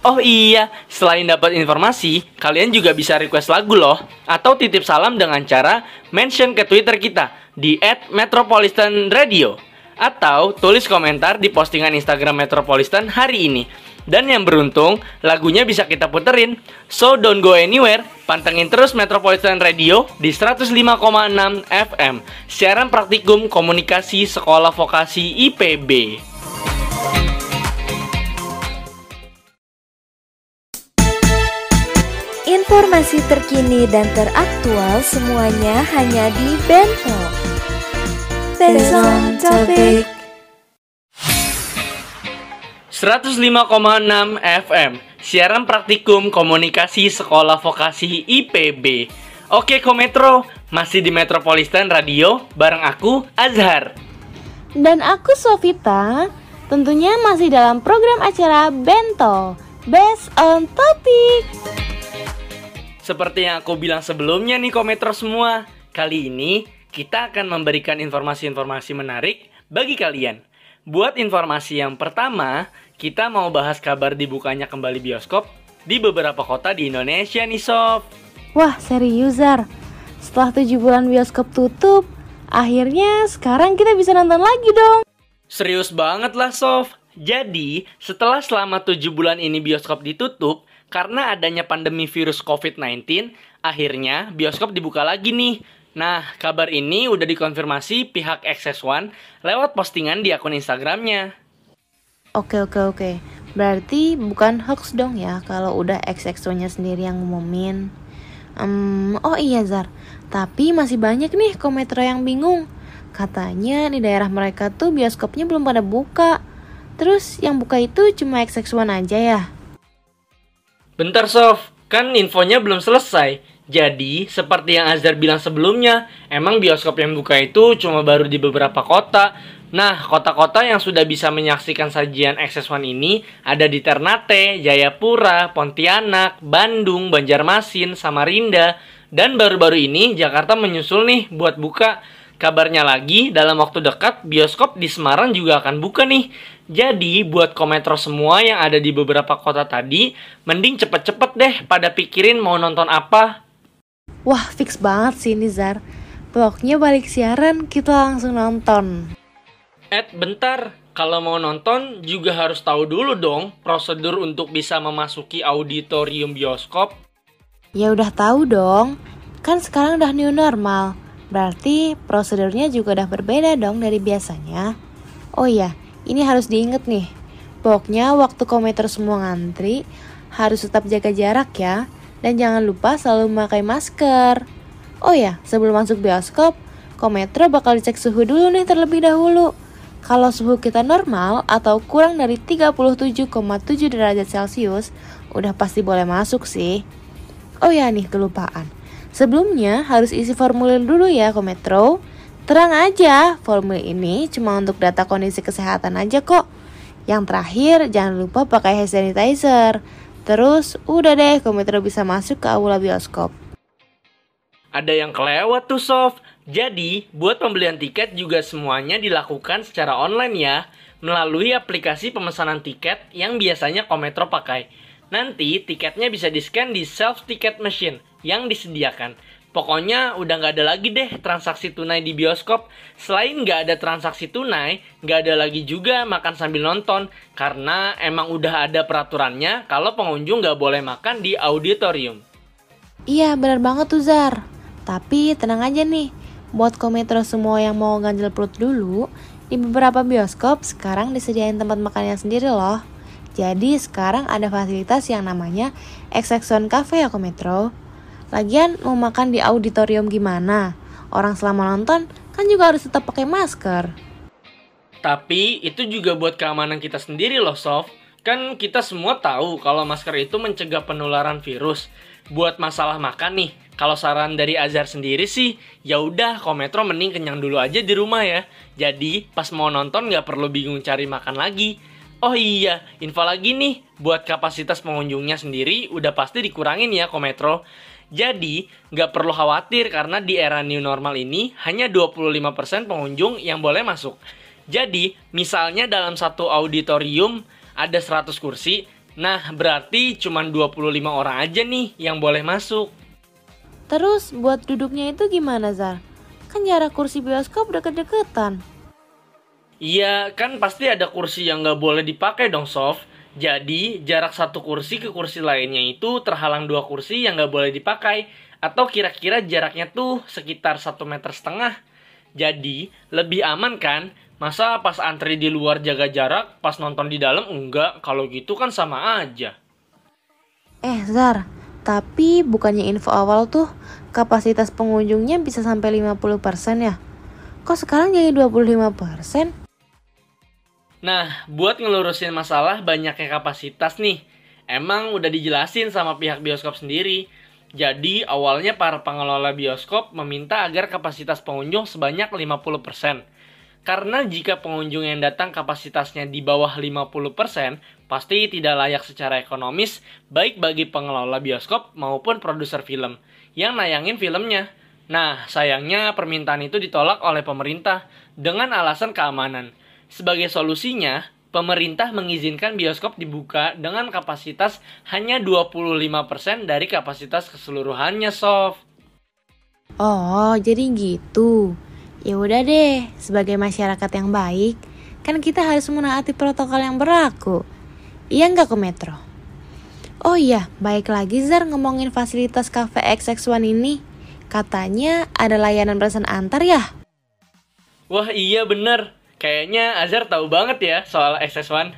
Oh iya, selain dapat informasi, kalian juga bisa request lagu loh Atau titip salam dengan cara mention ke Twitter kita di @metropolitanradio Atau tulis komentar di postingan Instagram Metropolitan hari ini dan yang beruntung, lagunya bisa kita puterin. So don't go anywhere, pantengin terus Metropolitan Radio di 105,6 FM. Siaran praktikum komunikasi sekolah vokasi IPB. Informasi terkini dan teraktual semuanya hanya di Bento. Based on topic. 105,6 FM Siaran praktikum komunikasi sekolah vokasi IPB Oke Kometro, masih di Metropolitan Radio bareng aku Azhar Dan aku Sofita, tentunya masih dalam program acara Bento, Based on Topic. Seperti yang aku bilang sebelumnya nih Kometro semua Kali ini kita akan memberikan informasi-informasi menarik bagi kalian Buat informasi yang pertama, kita mau bahas kabar dibukanya kembali bioskop di beberapa kota di Indonesia nih Sof. Wah, serius Zar. Setelah 7 bulan bioskop tutup, akhirnya sekarang kita bisa nonton lagi dong. Serius banget lah Sof. Jadi, setelah selama 7 bulan ini bioskop ditutup, karena adanya pandemi virus COVID-19, akhirnya bioskop dibuka lagi nih. Nah, kabar ini udah dikonfirmasi pihak XS1 lewat postingan di akun Instagramnya. Oke oke oke. Berarti bukan hoax dong ya kalau udah XXO-nya sendiri yang ngumumin. Um, oh iya Zar, tapi masih banyak nih kometro yang bingung. Katanya di daerah mereka tuh bioskopnya belum pada buka. Terus yang buka itu cuma XX1 aja ya? Bentar Sof, kan infonya belum selesai. Jadi, seperti yang Azhar bilang sebelumnya, emang bioskop yang buka itu cuma baru di beberapa kota. Nah, kota-kota yang sudah bisa menyaksikan sajian XS1 ini ada di Ternate, Jayapura, Pontianak, Bandung, Banjarmasin, Samarinda, dan baru-baru ini Jakarta menyusul nih buat buka. Kabarnya lagi, dalam waktu dekat bioskop di Semarang juga akan buka nih. Jadi, buat kometro semua yang ada di beberapa kota tadi, mending cepet-cepet deh pada pikirin mau nonton apa. Wah, fix banget sih ini Zar. Pokoknya balik siaran kita langsung nonton. Ed, bentar. Kalau mau nonton juga harus tahu dulu dong prosedur untuk bisa memasuki auditorium bioskop. Ya udah tahu dong. Kan sekarang udah new normal. Berarti prosedurnya juga udah berbeda dong dari biasanya. Oh iya, ini harus diinget nih. Pokoknya waktu kometer semua ngantri, harus tetap jaga jarak ya. Dan jangan lupa selalu memakai masker. Oh ya, sebelum masuk bioskop, kometro bakal dicek suhu dulu nih terlebih dahulu. Kalau suhu kita normal atau kurang dari 37,7 derajat Celcius, udah pasti boleh masuk sih. Oh ya nih, kelupaan. Sebelumnya harus isi formulir dulu ya Kometro. Terang aja, formulir ini cuma untuk data kondisi kesehatan aja kok. Yang terakhir, jangan lupa pakai hand sanitizer. Terus, udah deh Kometro bisa masuk ke aula bioskop. Ada yang kelewat tuh Sof. Jadi, buat pembelian tiket juga semuanya dilakukan secara online ya, melalui aplikasi pemesanan tiket yang biasanya Kometro pakai. Nanti tiketnya bisa di-scan di self ticket machine yang disediakan. Pokoknya udah nggak ada lagi deh transaksi tunai di bioskop. Selain nggak ada transaksi tunai, nggak ada lagi juga makan sambil nonton. Karena emang udah ada peraturannya kalau pengunjung nggak boleh makan di auditorium. Iya bener banget tuh Zar. Tapi tenang aja nih, buat kometro semua yang mau ganjel perut dulu, di beberapa bioskop sekarang disediain tempat makannya sendiri loh. Jadi sekarang ada fasilitas yang namanya XX1 Cafe ya Kometro. Lagian mau makan di auditorium gimana? Orang selama nonton kan juga harus tetap pakai masker. Tapi itu juga buat keamanan kita sendiri loh, Sof. Kan kita semua tahu kalau masker itu mencegah penularan virus. Buat masalah makan nih, kalau saran dari Azhar sendiri sih, ya udah Kometro mending kenyang dulu aja di rumah ya. Jadi pas mau nonton nggak perlu bingung cari makan lagi. Oh iya, info lagi nih, buat kapasitas pengunjungnya sendiri udah pasti dikurangin ya Kometro. Jadi, nggak perlu khawatir karena di era new normal ini hanya 25% pengunjung yang boleh masuk. Jadi, misalnya dalam satu auditorium ada 100 kursi, nah berarti cuma 25 orang aja nih yang boleh masuk. Terus buat duduknya itu gimana Zar? Kan jarak kursi bioskop deket-deketan. Iya, kan pasti ada kursi yang nggak boleh dipakai dong, Sof. Jadi, jarak satu kursi ke kursi lainnya itu terhalang dua kursi yang nggak boleh dipakai. Atau kira-kira jaraknya tuh sekitar satu meter setengah. Jadi, lebih aman kan? Masa pas antri di luar jaga jarak, pas nonton di dalam enggak? Kalau gitu kan sama aja. Eh Zar, tapi bukannya info awal tuh kapasitas pengunjungnya bisa sampai 50% ya? Kok sekarang jadi 25%? Nah, buat ngelurusin masalah banyaknya kapasitas nih, emang udah dijelasin sama pihak bioskop sendiri. Jadi, awalnya para pengelola bioskop meminta agar kapasitas pengunjung sebanyak 50%. Karena jika pengunjung yang datang kapasitasnya di bawah 50%, pasti tidak layak secara ekonomis baik bagi pengelola bioskop maupun produser film yang nayangin filmnya. Nah, sayangnya permintaan itu ditolak oleh pemerintah dengan alasan keamanan. Sebagai solusinya, pemerintah mengizinkan bioskop dibuka dengan kapasitas hanya 25% dari kapasitas keseluruhannya, Sof. Oh, jadi gitu. Ya udah deh, sebagai masyarakat yang baik, kan kita harus menaati protokol yang berlaku. Iya nggak ke metro? Oh iya, baik lagi Zar ngomongin fasilitas cafe XX1 ini. Katanya ada layanan pesan antar ya? Wah iya bener, Kayaknya Azhar tahu banget ya soal SS1.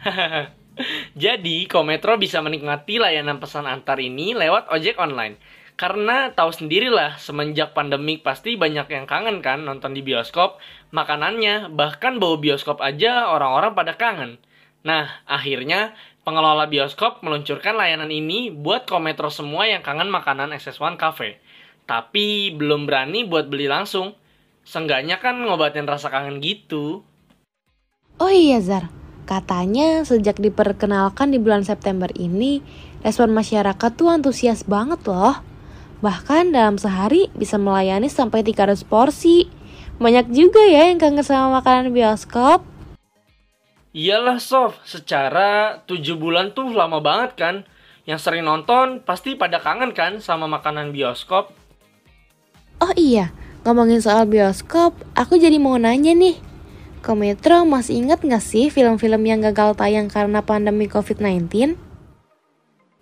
Jadi, Kometro bisa menikmati layanan pesan antar ini lewat ojek online. Karena tahu sendirilah, semenjak pandemik pasti banyak yang kangen kan nonton di bioskop, makanannya, bahkan bau bioskop aja orang-orang pada kangen. Nah, akhirnya pengelola bioskop meluncurkan layanan ini buat Kometro semua yang kangen makanan SS1 Cafe. Tapi belum berani buat beli langsung. Seenggaknya kan ngobatin rasa kangen gitu. Oh iya Zar, katanya sejak diperkenalkan di bulan September ini, respon masyarakat tuh antusias banget loh. Bahkan dalam sehari bisa melayani sampai 300 porsi. banyak juga ya yang kangen sama makanan bioskop. Iyalah Sof, secara 7 bulan tuh lama banget kan. Yang sering nonton pasti pada kangen kan sama makanan bioskop. Oh iya, ngomongin soal bioskop, aku jadi mau nanya nih. Kometro masih ingat gak sih film-film yang gagal tayang karena pandemi COVID-19?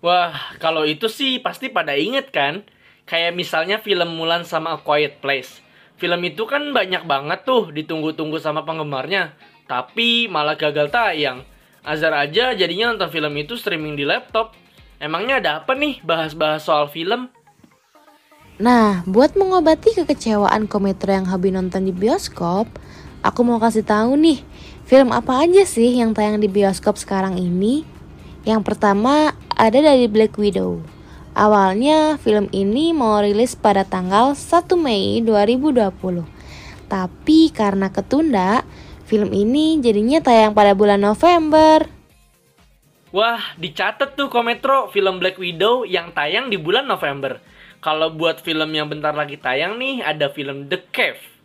Wah, kalau itu sih pasti pada inget kan. Kayak misalnya film Mulan sama A Quiet Place. Film itu kan banyak banget tuh ditunggu-tunggu sama penggemarnya, tapi malah gagal tayang. Azar aja jadinya nonton film itu streaming di laptop. Emangnya ada apa nih bahas-bahas soal film? Nah, buat mengobati kekecewaan Kometro yang hobi nonton di bioskop, aku mau kasih tahu nih, film apa aja sih yang tayang di bioskop sekarang ini? Yang pertama ada dari Black Widow. Awalnya film ini mau rilis pada tanggal 1 Mei 2020. Tapi karena ketunda, film ini jadinya tayang pada bulan November. Wah, dicatat tuh Kometro film Black Widow yang tayang di bulan November. Kalau buat film yang bentar lagi tayang nih, ada film The Cave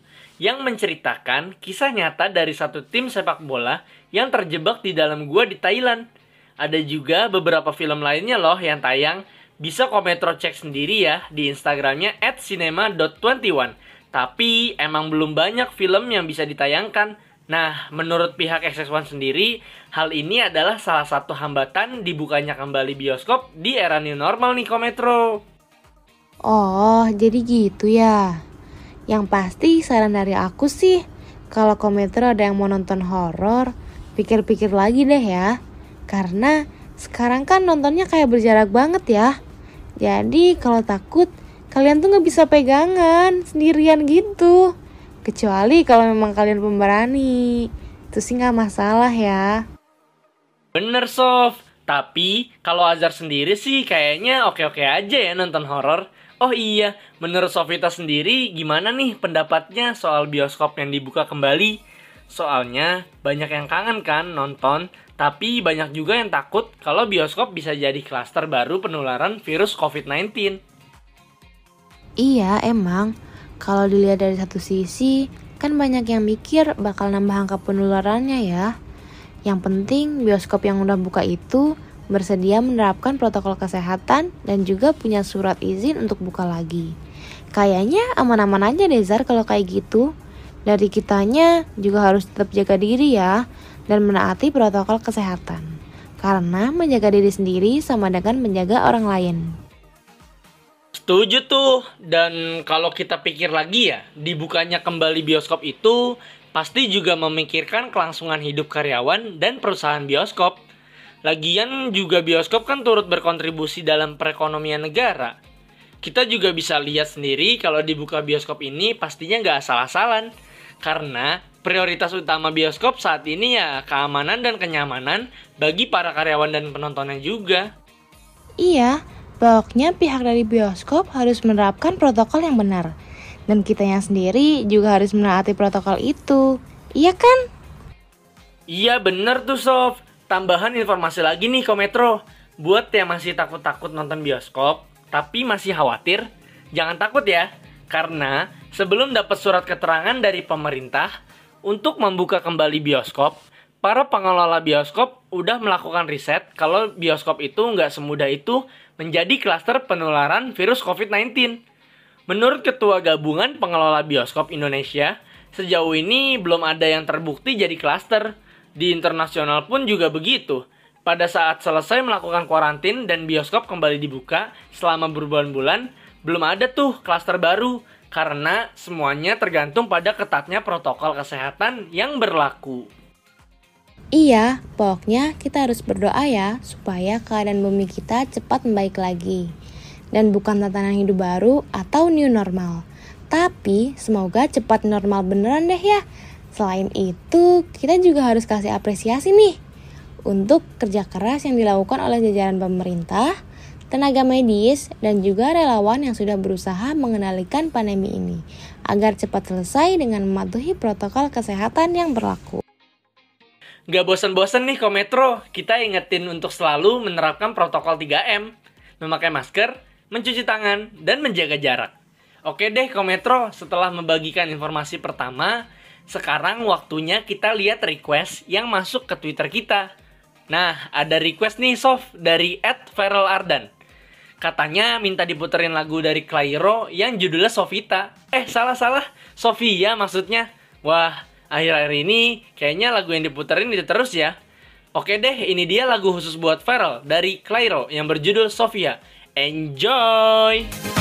yang menceritakan kisah nyata dari satu tim sepak bola yang terjebak di dalam gua di Thailand. Ada juga beberapa film lainnya loh yang tayang bisa Kometro cek sendiri ya di Instagramnya at cinema.21. Tapi emang belum banyak film yang bisa ditayangkan. Nah, menurut pihak XX1 sendiri, hal ini adalah salah satu hambatan dibukanya kembali bioskop di era new normal nih Kometro. Oh, jadi gitu ya. Yang pasti saran dari aku sih, kalau Kometro ada yang mau nonton horor, pikir-pikir lagi deh ya. Karena sekarang kan nontonnya kayak berjarak banget ya. Jadi kalau takut kalian tuh nggak bisa pegangan sendirian gitu. Kecuali kalau memang kalian pemberani. Itu sih nggak masalah ya. Bener Sof, tapi kalau Azhar sendiri sih kayaknya oke-oke aja ya nonton horor. Oh iya, menurut Sofita sendiri gimana nih pendapatnya soal bioskop yang dibuka kembali? Soalnya banyak yang kangen kan nonton, tapi banyak juga yang takut kalau bioskop bisa jadi klaster baru penularan virus COVID-19. Iya, emang. Kalau dilihat dari satu sisi, kan banyak yang mikir bakal nambah angka penularannya ya. Yang penting bioskop yang udah buka itu bersedia menerapkan protokol kesehatan dan juga punya surat izin untuk buka lagi. Kayaknya aman-aman aja deh Zar kalau kayak gitu. Dari kitanya juga harus tetap jaga diri ya dan menaati protokol kesehatan. Karena menjaga diri sendiri sama dengan menjaga orang lain. Setuju tuh. Dan kalau kita pikir lagi ya, dibukanya kembali bioskop itu pasti juga memikirkan kelangsungan hidup karyawan dan perusahaan bioskop. Lagian juga bioskop kan turut berkontribusi dalam perekonomian negara. Kita juga bisa lihat sendiri kalau dibuka bioskop ini pastinya nggak asal-asalan. Karena prioritas utama bioskop saat ini ya keamanan dan kenyamanan bagi para karyawan dan penontonnya juga. Iya, pokoknya pihak dari bioskop harus menerapkan protokol yang benar. Dan kitanya sendiri juga harus menaati protokol itu. Iya kan? Iya bener tuh Sof. Tambahan informasi lagi nih Kometro. Buat yang masih takut-takut nonton bioskop, tapi masih khawatir, jangan takut ya. Karena sebelum dapat surat keterangan dari pemerintah untuk membuka kembali bioskop, para pengelola bioskop udah melakukan riset kalau bioskop itu nggak semudah itu menjadi klaster penularan virus COVID-19. Menurut Ketua Gabungan Pengelola Bioskop Indonesia, sejauh ini belum ada yang terbukti jadi klaster. Di internasional pun juga begitu. Pada saat selesai melakukan kuarantin dan bioskop kembali dibuka selama berbulan-bulan, belum ada tuh klaster baru karena semuanya tergantung pada ketatnya protokol kesehatan yang berlaku. Iya, pokoknya kita harus berdoa ya supaya keadaan bumi kita cepat membaik lagi. Dan bukan tatanan hidup baru atau new normal. Tapi semoga cepat normal beneran deh ya. Selain itu, kita juga harus kasih apresiasi nih untuk kerja keras yang dilakukan oleh jajaran pemerintah, tenaga medis, dan juga relawan yang sudah berusaha mengendalikan pandemi ini agar cepat selesai dengan mematuhi protokol kesehatan yang berlaku. Gak bosan-bosan nih Kometro, kita ingetin untuk selalu menerapkan protokol 3M, memakai masker, mencuci tangan, dan menjaga jarak. Oke deh Kometro, setelah membagikan informasi pertama, sekarang waktunya kita lihat request yang masuk ke Twitter kita. Nah, ada request nih Sof dari @ferrelardan. Katanya minta diputerin lagu dari Clairo yang judulnya Sofita. Eh, salah-salah. Sofia maksudnya. Wah, akhir-akhir ini kayaknya lagu yang diputerin itu terus ya. Oke deh, ini dia lagu khusus buat Feral dari Clairo yang berjudul Sofia. Enjoy!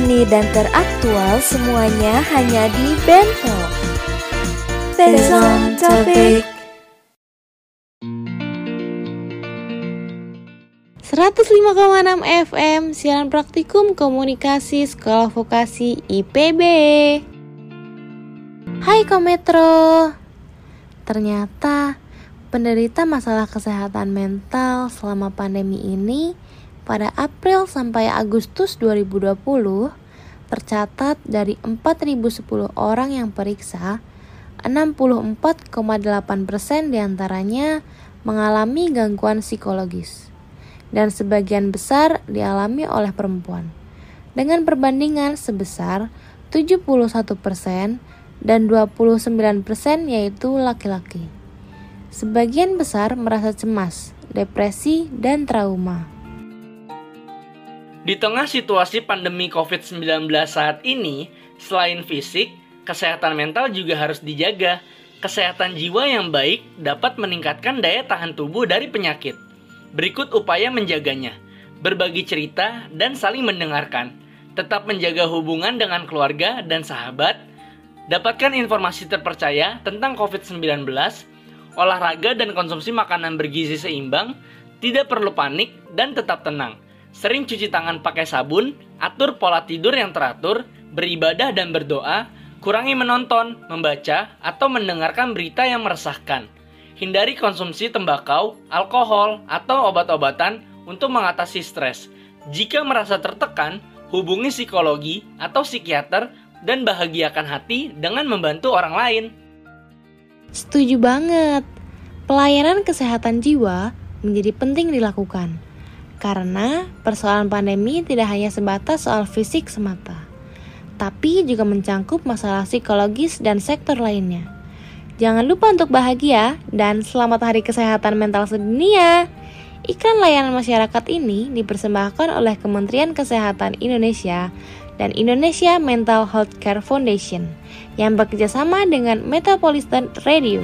terkini dan teraktual semuanya hanya di Bento. Bento Topik 105,6 FM siaran praktikum komunikasi sekolah vokasi IPB. Hai Kometro. Ternyata penderita masalah kesehatan mental selama pandemi ini pada April sampai Agustus 2020 tercatat dari 4.010 orang yang periksa, 64,8% di antaranya mengalami gangguan psikologis dan sebagian besar dialami oleh perempuan. Dengan perbandingan sebesar 71% dan 29% yaitu laki-laki. Sebagian besar merasa cemas, depresi, dan trauma. Di tengah situasi pandemi COVID-19 saat ini, selain fisik, kesehatan mental juga harus dijaga. Kesehatan jiwa yang baik dapat meningkatkan daya tahan tubuh dari penyakit. Berikut upaya menjaganya. Berbagi cerita dan saling mendengarkan. Tetap menjaga hubungan dengan keluarga dan sahabat. Dapatkan informasi terpercaya tentang COVID-19, olahraga dan konsumsi makanan bergizi seimbang, tidak perlu panik dan tetap tenang Sering cuci tangan pakai sabun, atur pola tidur yang teratur, beribadah dan berdoa, kurangi menonton, membaca, atau mendengarkan berita yang meresahkan. Hindari konsumsi tembakau, alkohol, atau obat-obatan untuk mengatasi stres. Jika merasa tertekan, hubungi psikologi atau psikiater dan bahagiakan hati dengan membantu orang lain. Setuju banget. Pelayanan kesehatan jiwa menjadi penting dilakukan. Karena persoalan pandemi tidak hanya sebatas soal fisik semata, tapi juga mencangkup masalah psikologis dan sektor lainnya. Jangan lupa untuk bahagia dan selamat Hari Kesehatan Mental Sedunia. Iklan layanan masyarakat ini dipersembahkan oleh Kementerian Kesehatan Indonesia dan Indonesia Mental Health Care Foundation yang bekerjasama dengan Metropolitan Radio.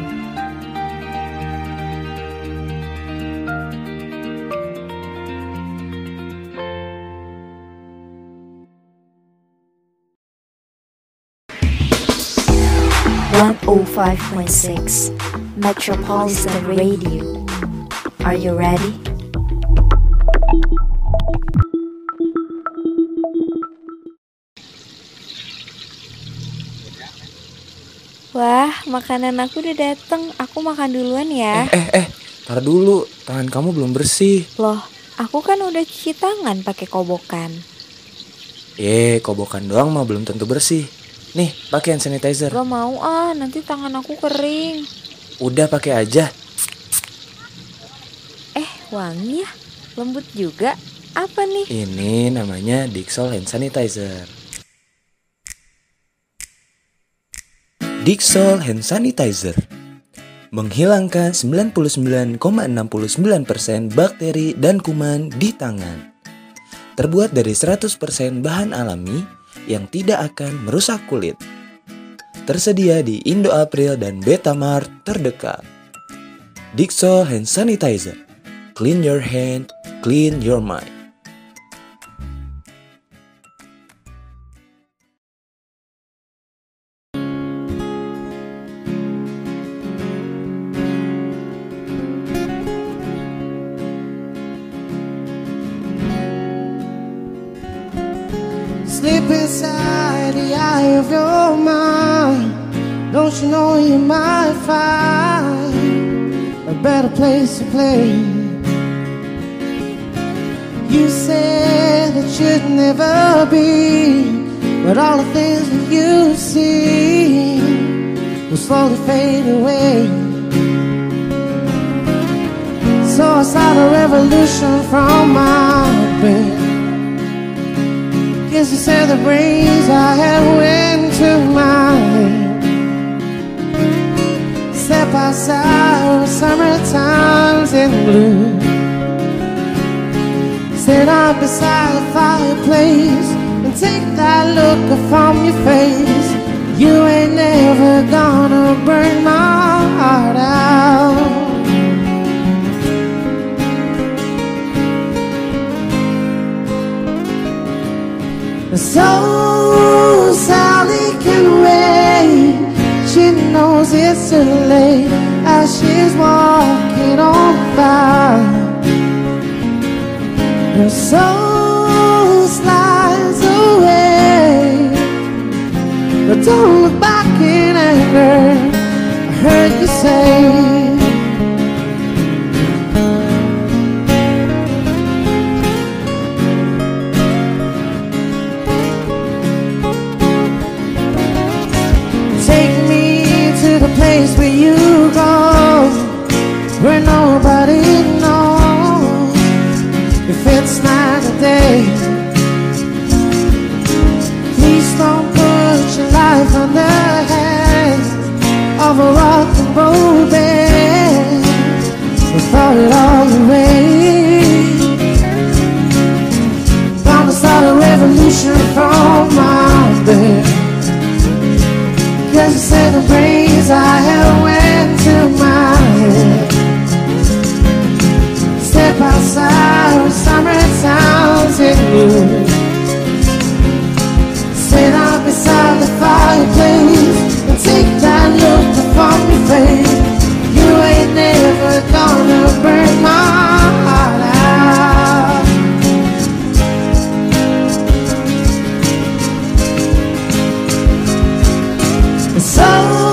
One oh five point six Metropolitan Radio. Are you ready? Wah, makanan aku udah dateng. Aku makan duluan ya. Eh, eh, tar dulu. Tangan kamu belum bersih. Loh, aku kan udah cuci tangan pakai kobokan. Eh, kobokan doang mah belum tentu bersih. Nih, pakai hand sanitizer. Gak mau ah, nanti tangan aku kering. Udah pakai aja. Eh, wangi ya? Lembut juga. Apa nih? Ini namanya Dixol hand sanitizer. Dixol hand sanitizer menghilangkan 99,69% bakteri dan kuman di tangan. Terbuat dari 100% bahan alami yang tidak akan merusak kulit. Tersedia di Indo April dan Betamart terdekat. Dixol hand sanitizer. Clean your hand, clean your mind. Place to play? You said that you'd never be, but all the things that you see will slowly fade away. So I start a revolution from my bed. Guess you said the brains I had went to my head. Step outside with summer times in blue. Sit up beside the fireplace and take that look from your face. You ain't never gonna burn my heart out. So Sally can wait. She knows it's too late as she's walking on by. Her soul slides away, but don't look back in anger. I heard you say. Of a rock and roll band. We throw it all away. Gonna start a revolution from my bed. Cause you said the brains I had went to my head Step outside with summertime So 走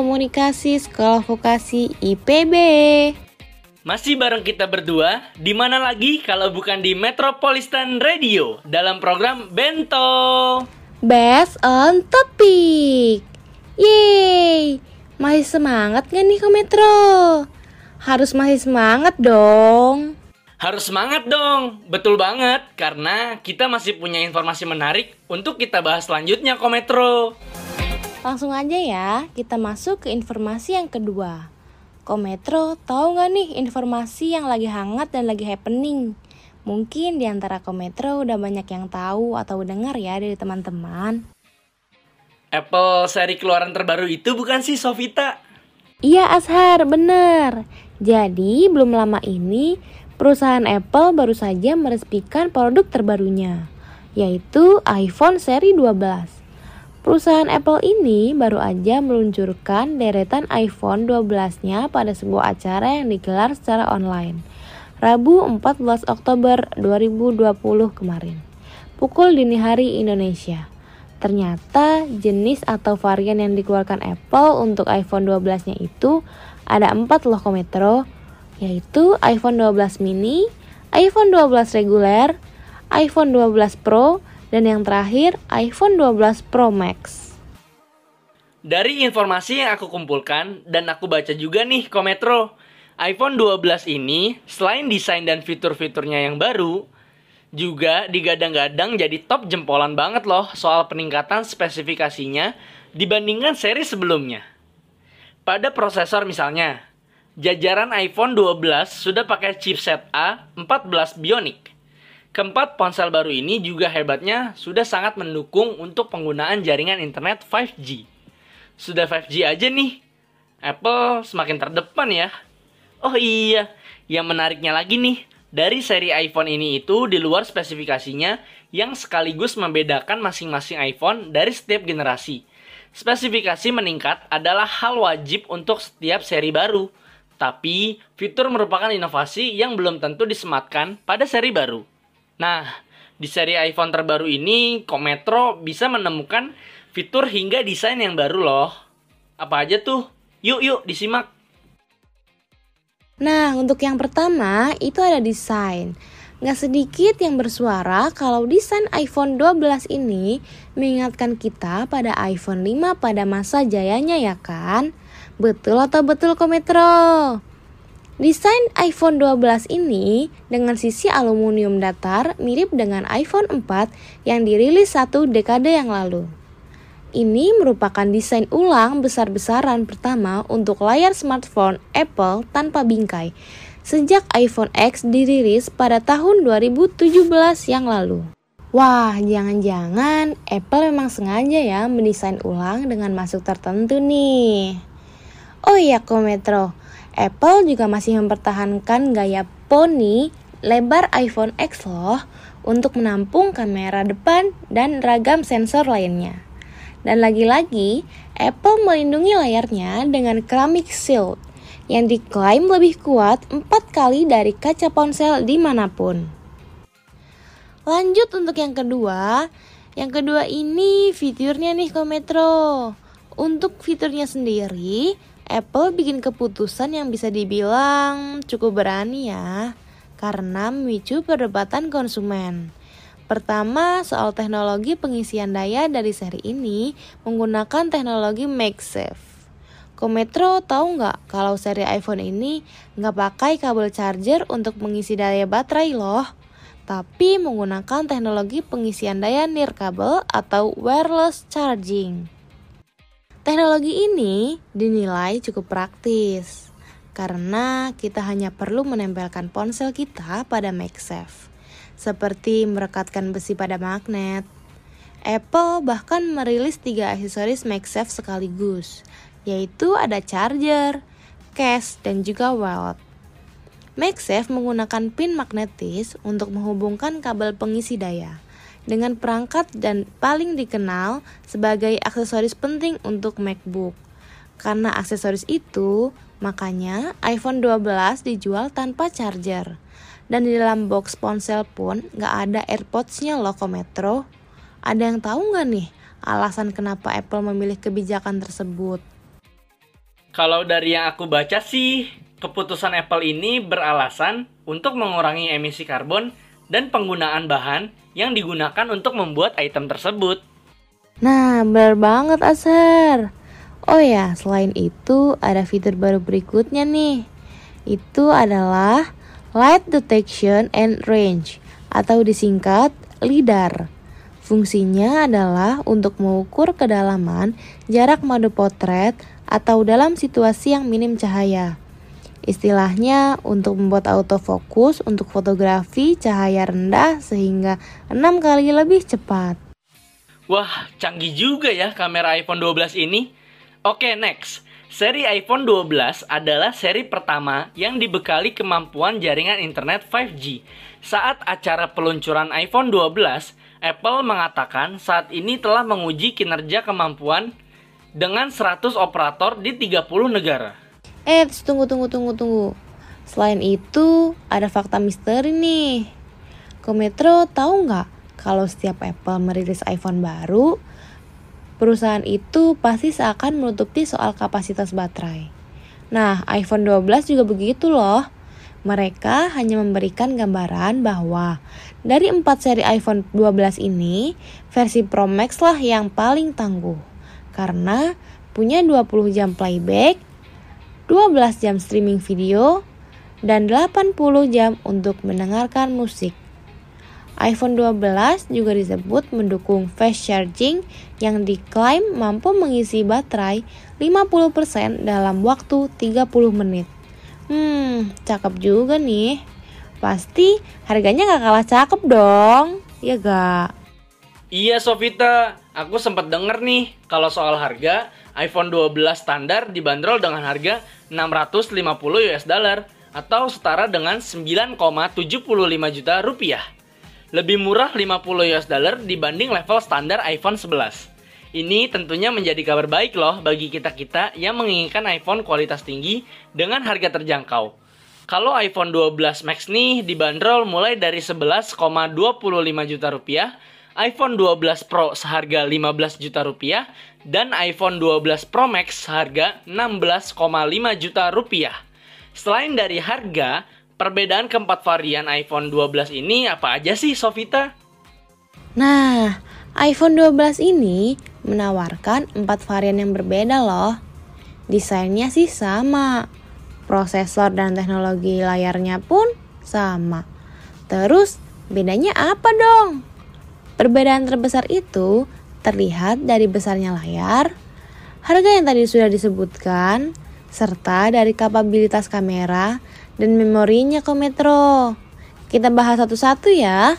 komunikasi sekolah vokasi IPB. Masih bareng kita berdua, di mana lagi kalau bukan di Metropolitan Radio dalam program Bento. Based on topic. Yeay, masih semangat gak nih ke Metro? Harus masih semangat dong. Harus semangat dong, betul banget, karena kita masih punya informasi menarik untuk kita bahas selanjutnya, Kometro. Langsung aja ya, kita masuk ke informasi yang kedua. Kometro, tahu nggak nih informasi yang lagi hangat dan lagi happening? Mungkin di antara Kometro udah banyak yang tahu atau dengar ya dari teman-teman. Apple seri keluaran terbaru itu bukan sih, Sofita? Iya Azhar, bener. Jadi belum lama ini perusahaan Apple baru saja meresmikan produk terbarunya, yaitu iPhone seri 12. Perusahaan Apple ini baru aja meluncurkan deretan iPhone 12-nya pada sebuah acara yang digelar secara online. Rabu 14 Oktober 2020 kemarin. Pukul dini hari Indonesia. Ternyata jenis atau varian yang dikeluarkan Apple untuk iPhone 12-nya itu ada 4 loh kometro, yaitu iPhone 12 mini, iPhone 12 reguler, iPhone 12 Pro, dan yang terakhir iPhone 12 Pro Max. Dari informasi yang aku kumpulkan dan aku baca juga nih Kometro, iPhone 12 ini selain desain dan fitur-fiturnya yang baru, juga digadang-gadang jadi top jempolan banget loh soal peningkatan spesifikasinya dibandingkan seri sebelumnya. Pada prosesor misalnya, jajaran iPhone 12 sudah pakai chipset A14 Bionic. Keempat ponsel baru ini juga hebatnya sudah sangat mendukung untuk penggunaan jaringan internet 5G. Sudah 5G aja nih, Apple semakin terdepan ya. Oh iya, yang menariknya lagi nih, dari seri iPhone ini itu di luar spesifikasinya yang sekaligus membedakan masing-masing iPhone dari setiap generasi. Spesifikasi meningkat adalah hal wajib untuk setiap seri baru, tapi fitur merupakan inovasi yang belum tentu disematkan pada seri baru. Nah, di seri iPhone terbaru ini, Kometro bisa menemukan fitur hingga desain yang baru loh. Apa aja tuh? Yuk, yuk, disimak. Nah, untuk yang pertama itu ada desain. Nggak sedikit yang bersuara kalau desain iPhone 12 ini mengingatkan kita pada iPhone 5 pada masa jayanya ya kan? Betul atau betul Kometro? Desain iPhone 12 ini dengan sisi aluminium datar mirip dengan iPhone 4 yang dirilis satu dekade yang lalu. Ini merupakan desain ulang besar-besaran pertama untuk layar smartphone Apple tanpa bingkai sejak iPhone X dirilis pada tahun 2017 yang lalu. Wah, jangan-jangan Apple memang sengaja ya mendesain ulang dengan masuk tertentu nih. Oh iya, Kometro, Apple juga masih mempertahankan gaya poni lebar iPhone X loh untuk menampung kamera depan dan ragam sensor lainnya. Dan lagi-lagi, Apple melindungi layarnya dengan keramik shield yang diklaim lebih kuat 4 kali dari kaca ponsel di mana pun. Lanjut untuk yang kedua, yang kedua ini fiturnya nih Kometro. Untuk fiturnya sendiri, Apple bikin keputusan yang bisa dibilang cukup berani ya, karena memicu perdebatan konsumen. Pertama, soal teknologi pengisian daya dari seri ini menggunakan teknologi MagSafe. Kometro tahu nggak kalau seri iPhone ini nggak pakai kabel charger untuk mengisi daya baterai loh, tapi menggunakan teknologi pengisian daya nirkabel atau wireless charging. Teknologi ini dinilai cukup praktis karena kita hanya perlu menempelkan ponsel kita pada MagSafe seperti merekatkan besi pada magnet. Apple bahkan merilis tiga aksesoris MagSafe sekaligus, yaitu ada charger, case, dan juga wallet. MagSafe menggunakan pin magnetis untuk menghubungkan kabel pengisi daya dengan perangkat dan paling dikenal sebagai aksesoris penting untuk MacBook. Karena aksesoris itu, makanya iPhone 12 dijual tanpa charger. Dan di dalam box ponsel pun nggak ada AirPods-nya loh Kometro. Ada yang tahu nggak nih alasan kenapa Apple memilih kebijakan tersebut? Kalau dari yang aku baca sih, keputusan Apple ini beralasan untuk mengurangi emisi karbon dan penggunaan bahan yang digunakan untuk membuat item tersebut. Nah, benar banget Aser. Oh ya, selain itu ada fitur baru berikutnya nih. Itu adalah Light Detection and Range atau disingkat LIDAR. Fungsinya adalah untuk mengukur kedalaman jarak mode potret atau dalam situasi yang minim cahaya. Istilahnya untuk membuat autofokus untuk fotografi cahaya rendah sehingga 6 kali lebih cepat. Wah, canggih juga ya kamera iPhone 12 ini. Oke, next. Seri iPhone 12 adalah seri pertama yang dibekali kemampuan jaringan internet 5G. Saat acara peluncuran iPhone 12, Apple mengatakan saat ini telah menguji kinerja kemampuan dengan 100 operator di 30 negara. Eh, tunggu tunggu tunggu tunggu. Selain itu, ada fakta misteri nih. Kometro tahu nggak kalau setiap Apple merilis iPhone baru, perusahaan itu pasti seakan menutupi soal kapasitas baterai. Nah, iPhone 12 juga begitu loh. Mereka hanya memberikan gambaran bahwa dari 4 seri iPhone 12 ini, versi Pro Max lah yang paling tangguh. Karena punya 20 jam playback, 12 jam streaming video, dan 80 jam untuk mendengarkan musik iPhone 12 juga disebut mendukung fast charging yang diklaim mampu mengisi baterai 50% dalam waktu 30 menit. Hmm, cakep juga nih. Pasti harganya gak kalah cakep dong, ya gak? Iya Sofita, aku sempat denger nih kalau soal harga iPhone 12 standar dibanderol dengan harga 650 US dollar atau setara dengan 9,75 juta rupiah lebih murah 50 US dollar dibanding level standar iPhone 11. Ini tentunya menjadi kabar baik loh bagi kita-kita yang menginginkan iPhone kualitas tinggi dengan harga terjangkau. Kalau iPhone 12 Max nih dibanderol mulai dari 11,25 juta rupiah, iPhone 12 Pro seharga 15 juta rupiah, dan iPhone 12 Pro Max harga 16,5 juta rupiah. Selain dari harga, perbedaan keempat varian iPhone 12 ini apa aja sih Sofita? Nah, iPhone 12 ini menawarkan empat varian yang berbeda loh. Desainnya sih sama, prosesor dan teknologi layarnya pun sama. Terus, bedanya apa dong? Perbedaan terbesar itu terlihat dari besarnya layar, harga yang tadi sudah disebutkan, serta dari kapabilitas kamera dan memorinya ke Metro. Kita bahas satu-satu ya.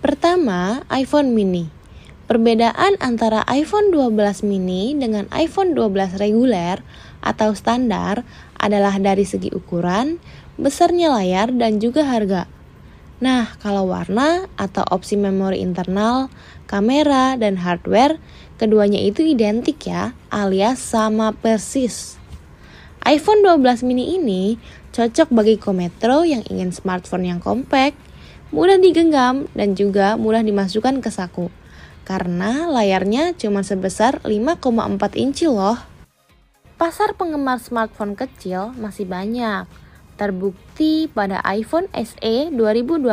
Pertama, iPhone mini. Perbedaan antara iPhone 12 mini dengan iPhone 12 reguler atau standar adalah dari segi ukuran, besarnya layar, dan juga harga. Nah, kalau warna atau opsi memori internal, kamera, dan hardware, keduanya itu identik ya, alias sama persis. iPhone 12 mini ini cocok bagi kometro yang ingin smartphone yang kompak, mudah digenggam, dan juga mudah dimasukkan ke saku. Karena layarnya cuma sebesar 5,4 inci loh. Pasar penggemar smartphone kecil masih banyak. Terbukti pada iPhone SE 2020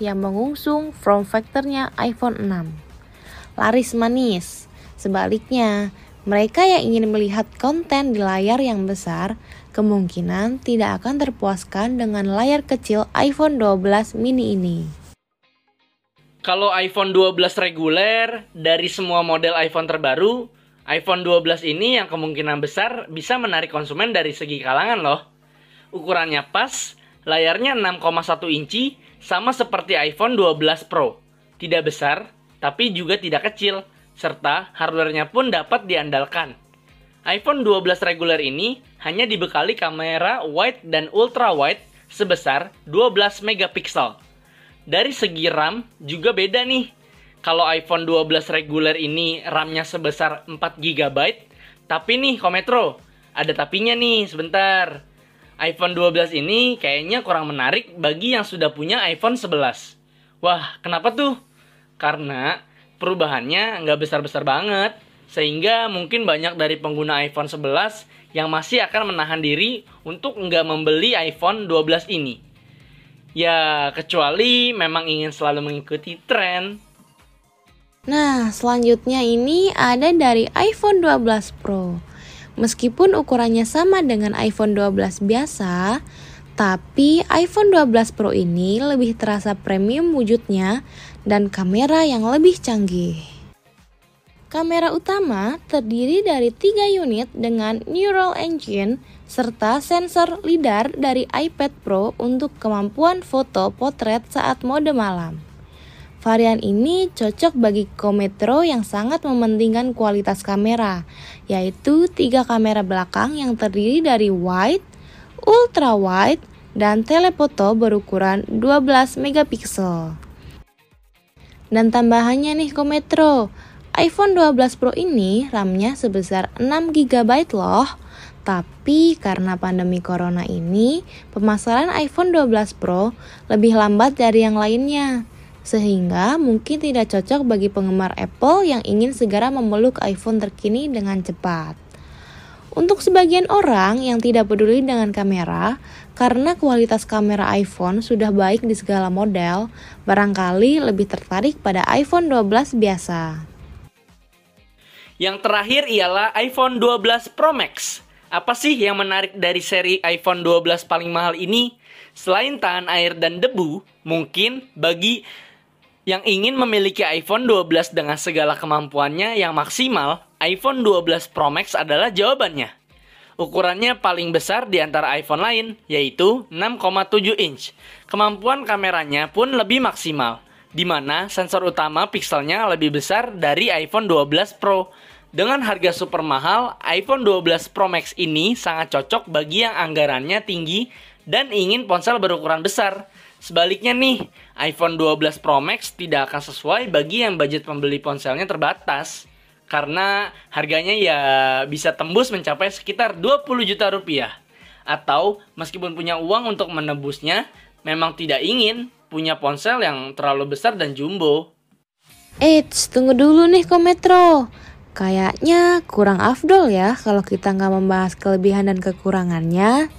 yang mengusung form factornya iPhone 6. Laris manis. Sebaliknya, mereka yang ingin melihat konten di layar yang besar kemungkinan tidak akan terpuaskan dengan layar kecil iPhone 12 mini ini. Kalau iPhone 12 reguler dari semua model iPhone terbaru, iPhone 12 ini yang kemungkinan besar bisa menarik konsumen dari segi kalangan loh. Ukurannya pas, layarnya 6,1 inci, sama seperti iPhone 12 Pro. Tidak besar, tapi juga tidak kecil, serta hardware-nya pun dapat diandalkan. iPhone 12 reguler ini hanya dibekali kamera wide dan ultra wide sebesar 12 megapiksel. Dari segi RAM juga beda nih. Kalau iPhone 12 reguler ini RAM-nya sebesar 4 GB, tapi nih Kometro, ada tapinya nih sebentar. iPhone 12 ini kayaknya kurang menarik bagi yang sudah punya iPhone 11. Wah, kenapa tuh? Karena perubahannya nggak besar-besar banget. Sehingga mungkin banyak dari pengguna iPhone 11 yang masih akan menahan diri untuk nggak membeli iPhone 12 ini. Ya, kecuali memang ingin selalu mengikuti tren. Nah, selanjutnya ini ada dari iPhone 12 Pro. Meskipun ukurannya sama dengan iPhone 12 biasa, tapi iPhone 12 Pro ini lebih terasa premium wujudnya dan kamera yang lebih canggih. Kamera utama terdiri dari tiga unit dengan Neural Engine serta sensor LiDAR dari iPad Pro untuk kemampuan foto potret saat mode malam. Varian ini cocok bagi kometro yang sangat mementingkan kualitas kamera, yaitu tiga kamera belakang yang terdiri dari wide, ultra wide, dan telefoto berukuran 12 megapiksel. Dan tambahannya nih kometro, iPhone 12 Pro ini RAM-nya sebesar 6 GB loh. Tapi karena pandemi corona ini, pemasaran iPhone 12 Pro lebih lambat dari yang lainnya. Sehingga mungkin tidak cocok bagi penggemar Apple yang ingin segera memeluk iPhone terkini dengan cepat. Untuk sebagian orang yang tidak peduli dengan kamera, karena kualitas kamera iPhone sudah baik di segala model, barangkali lebih tertarik pada iPhone 12 biasa. Yang terakhir ialah iPhone 12 Pro Max. Apa sih yang menarik dari seri iPhone 12 paling mahal ini? Selain tahan air dan debu, mungkin bagi yang ingin memiliki iPhone 12 dengan segala kemampuannya yang maksimal, iPhone 12 Pro Max adalah jawabannya. Ukurannya paling besar di antara iPhone lain, yaitu 6,7 inch. Kemampuan kameranya pun lebih maksimal, di mana sensor utama pikselnya lebih besar dari iPhone 12 Pro. Dengan harga super mahal, iPhone 12 Pro Max ini sangat cocok bagi yang anggarannya tinggi dan ingin ponsel berukuran besar. Sebaliknya nih, iPhone 12 Pro Max tidak akan sesuai bagi yang budget pembeli ponselnya terbatas. Karena harganya ya bisa tembus mencapai sekitar 20 juta rupiah. Atau meskipun punya uang untuk menebusnya, memang tidak ingin punya ponsel yang terlalu besar dan jumbo. Eits, tunggu dulu nih Kometro. Kayaknya kurang afdol ya kalau kita nggak membahas kelebihan dan kekurangannya.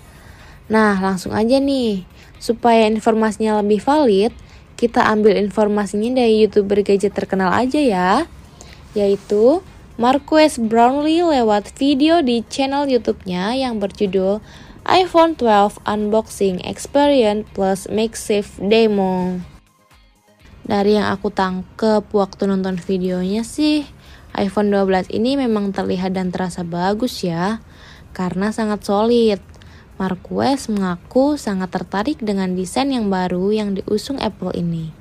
Nah, langsung aja nih. Supaya informasinya lebih valid, kita ambil informasinya dari youtuber gadget terkenal aja ya. Yaitu Marquez Brownlee lewat video di channel YouTube-nya yang berjudul iPhone 12 Unboxing Experience plus Makeshift Demo. Dari yang aku tangkep waktu nonton videonya sih, iPhone 12 ini memang terlihat dan terasa bagus ya, karena sangat solid. Marquez mengaku sangat tertarik dengan desain yang baru yang diusung Apple ini.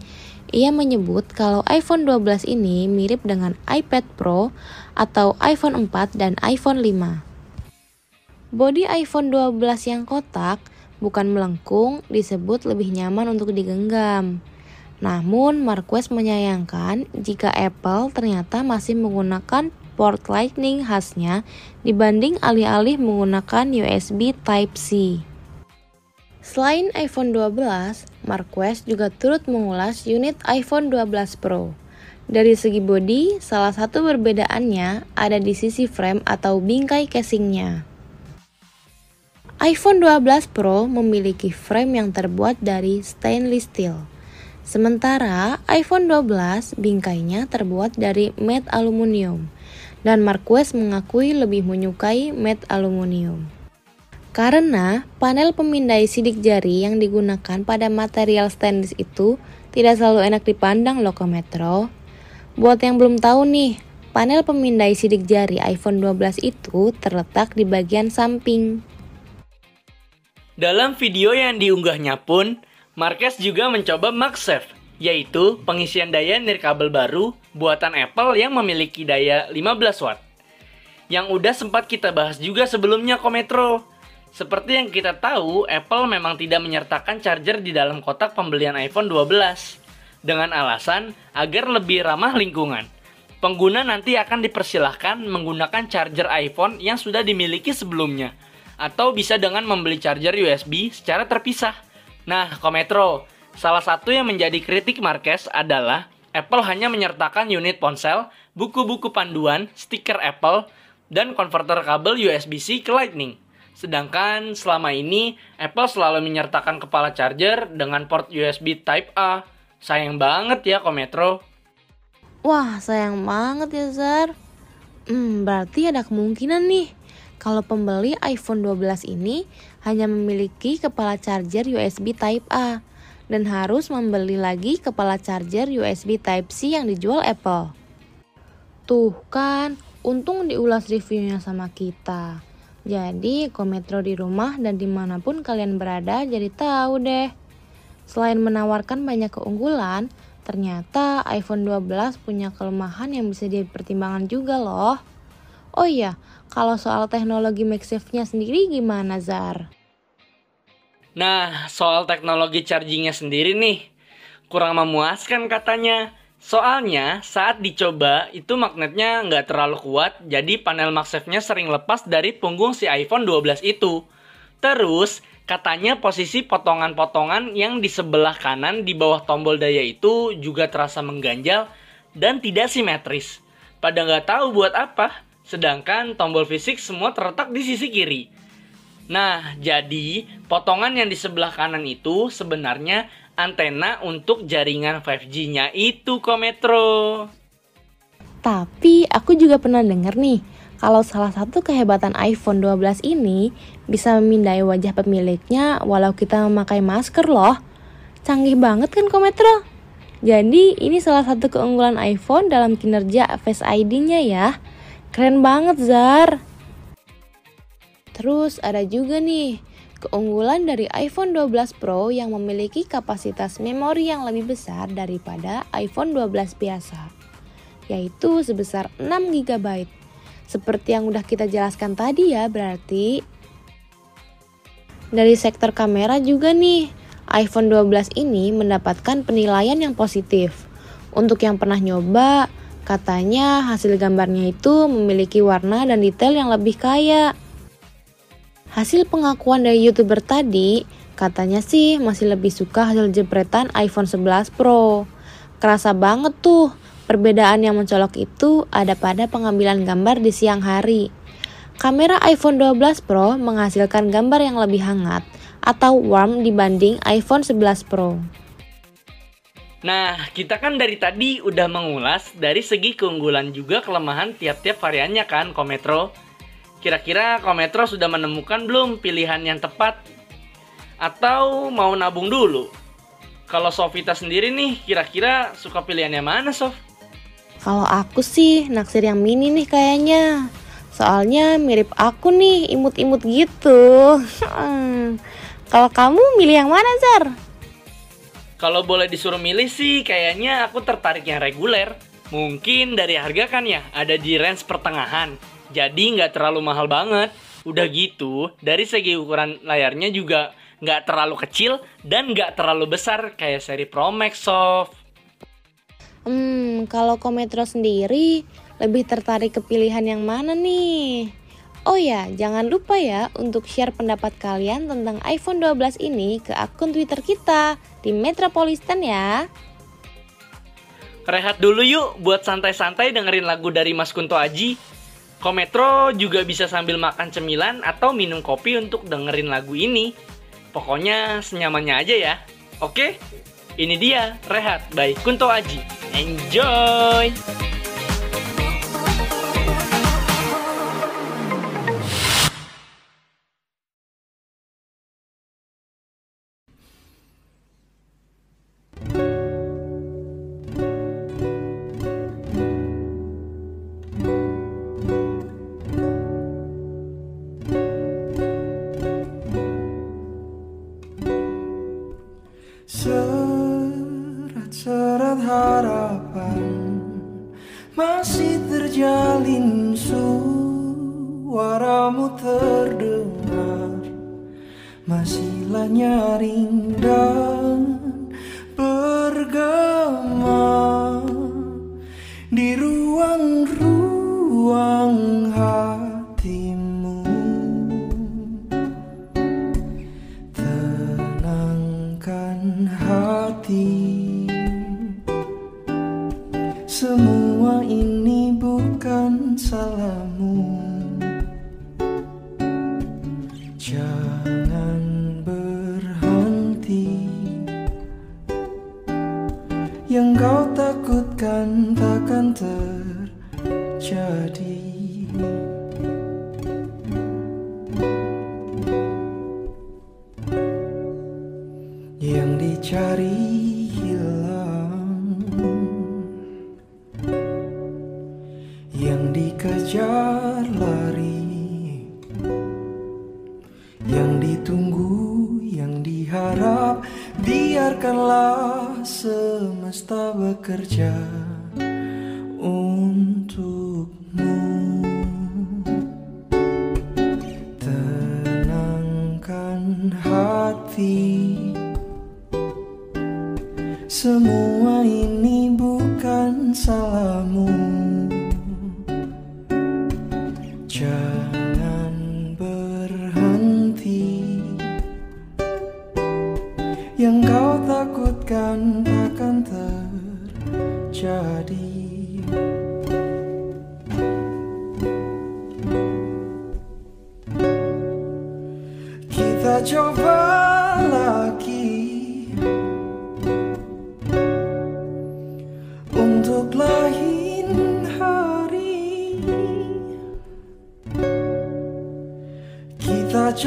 Ia menyebut kalau iPhone 12 ini mirip dengan iPad Pro atau iPhone 4 dan iPhone 5. Bodi iPhone 12 yang kotak, bukan melengkung, disebut lebih nyaman untuk digenggam. Namun, Marquez menyayangkan jika Apple ternyata masih menggunakan port Lightning khasnya dibanding alih-alih menggunakan USB Type-C. Selain iPhone 12, Marquez juga turut mengulas unit iPhone 12 Pro. Dari segi bodi, salah satu perbedaannya ada di sisi frame atau bingkai casingnya. iPhone 12 Pro memiliki frame yang terbuat dari stainless steel Sementara iPhone 12 bingkainya terbuat dari matte aluminium dan Marquez mengakui lebih menyukai matte aluminium. Karena panel pemindai sidik jari yang digunakan pada material stainless itu tidak selalu enak dipandang loh Metro. Buat yang belum tahu nih, panel pemindai sidik jari iPhone 12 itu terletak di bagian samping. Dalam video yang diunggahnya pun, Marquez juga mencoba MagSafe, yaitu pengisian daya nirkabel baru buatan Apple yang memiliki daya 15 watt. Yang udah sempat kita bahas juga sebelumnya Kometro. Seperti yang kita tahu, Apple memang tidak menyertakan charger di dalam kotak pembelian iPhone 12 dengan alasan agar lebih ramah lingkungan. Pengguna nanti akan dipersilahkan menggunakan charger iPhone yang sudah dimiliki sebelumnya, atau bisa dengan membeli charger USB secara terpisah. Nah, Kometro, salah satu yang menjadi kritik Marquez adalah Apple hanya menyertakan unit ponsel, buku-buku panduan, stiker Apple, dan konverter kabel USB-C ke Lightning. Sedangkan selama ini Apple selalu menyertakan kepala charger dengan port USB Type A. Sayang banget ya Kometro. Wah, sayang banget ya Zar. Hmm, berarti ada kemungkinan nih kalau pembeli iPhone 12 ini hanya memiliki kepala charger USB Type A dan harus membeli lagi kepala charger USB Type C yang dijual Apple. Tuh kan, untung diulas reviewnya sama kita. Jadi, kometro di rumah dan di mana pun kalian berada jadi tahu deh. Selain menawarkan banyak keunggulan, ternyata iPhone 12 punya kelemahan yang bisa dipertimbangkan juga loh. Oh iya, kalau soal teknologi MagSafe-nya sendiri gimana Zar? Nah, soal teknologi chargingnya sendiri nih, kurang memuaskan katanya. Soalnya saat dicoba itu magnetnya nggak terlalu kuat, jadi panel MagSafe-nya sering lepas dari punggung si iPhone 12 itu. Terus, katanya posisi potongan-potongan yang di sebelah kanan di bawah tombol daya itu juga terasa mengganjal dan tidak simetris. Pada nggak tahu buat apa, sedangkan tombol fisik semua terletak di sisi kiri. Nah, jadi potongan yang di sebelah kanan itu sebenarnya antena untuk jaringan 5G-nya itu Kometro. Tapi aku juga pernah dengar nih, kalau salah satu kehebatan iPhone 12 ini bisa memindai wajah pemiliknya walau kita memakai masker loh. Canggih banget kan Kometro? Jadi ini salah satu keunggulan iPhone dalam kinerja Face ID-nya ya. Keren banget Zar. Terus ada juga nih keunggulan dari iPhone 12 Pro yang memiliki kapasitas memori yang lebih besar daripada iPhone 12 biasa, yaitu sebesar 6 GB. Seperti yang udah kita jelaskan tadi ya, berarti dari sektor kamera juga nih, iPhone 12 ini mendapatkan penilaian yang positif. Untuk yang pernah nyoba, Katanya hasil gambarnya itu memiliki warna dan detail yang lebih kaya. Hasil pengakuan dari youtuber tadi, katanya sih masih lebih suka hasil jepretan iPhone 11 Pro. Kerasa banget tuh Perbedaan yang mencolok itu ada pada pengambilan gambar di siang hari. Kamera iPhone 12 Pro menghasilkan gambar yang lebih hangat atau warm dibanding iPhone 11 Pro. Nah, kita kan dari tadi udah mengulas dari segi keunggulan juga kelemahan tiap-tiap variannya kan, Kometro. Kira-kira Kometro sudah menemukan belum pilihan yang tepat? Atau mau nabung dulu? Kalau Sofita sendiri nih, kira-kira suka pilihannya mana, Sof? Kalau aku sih naksir yang mini nih kayaknya. Soalnya mirip aku nih, imut-imut gitu. Kalau kamu milih yang mana, Zar? Kalau boleh disuruh milih sih, kayaknya aku tertarik yang reguler. Mungkin dari harga kan ya, ada di range pertengahan. Jadi nggak terlalu mahal banget. Udah gitu, dari segi ukuran layarnya juga nggak terlalu kecil dan nggak terlalu besar kayak seri Pro Max Soft. Hmm, kalau Kometro sendiri lebih tertarik ke pilihan yang mana nih? Oh ya, jangan lupa ya untuk share pendapat kalian tentang iPhone 12 ini ke akun Twitter kita di Metropolitan ya. Rehat dulu yuk buat santai-santai dengerin lagu dari Mas Kunto Aji. Kometro juga bisa sambil makan cemilan atau minum kopi untuk dengerin lagu ini. Pokoknya senyamannya aja ya. Oke? Ini dia Rehat by Kunto Aji. Enjoy!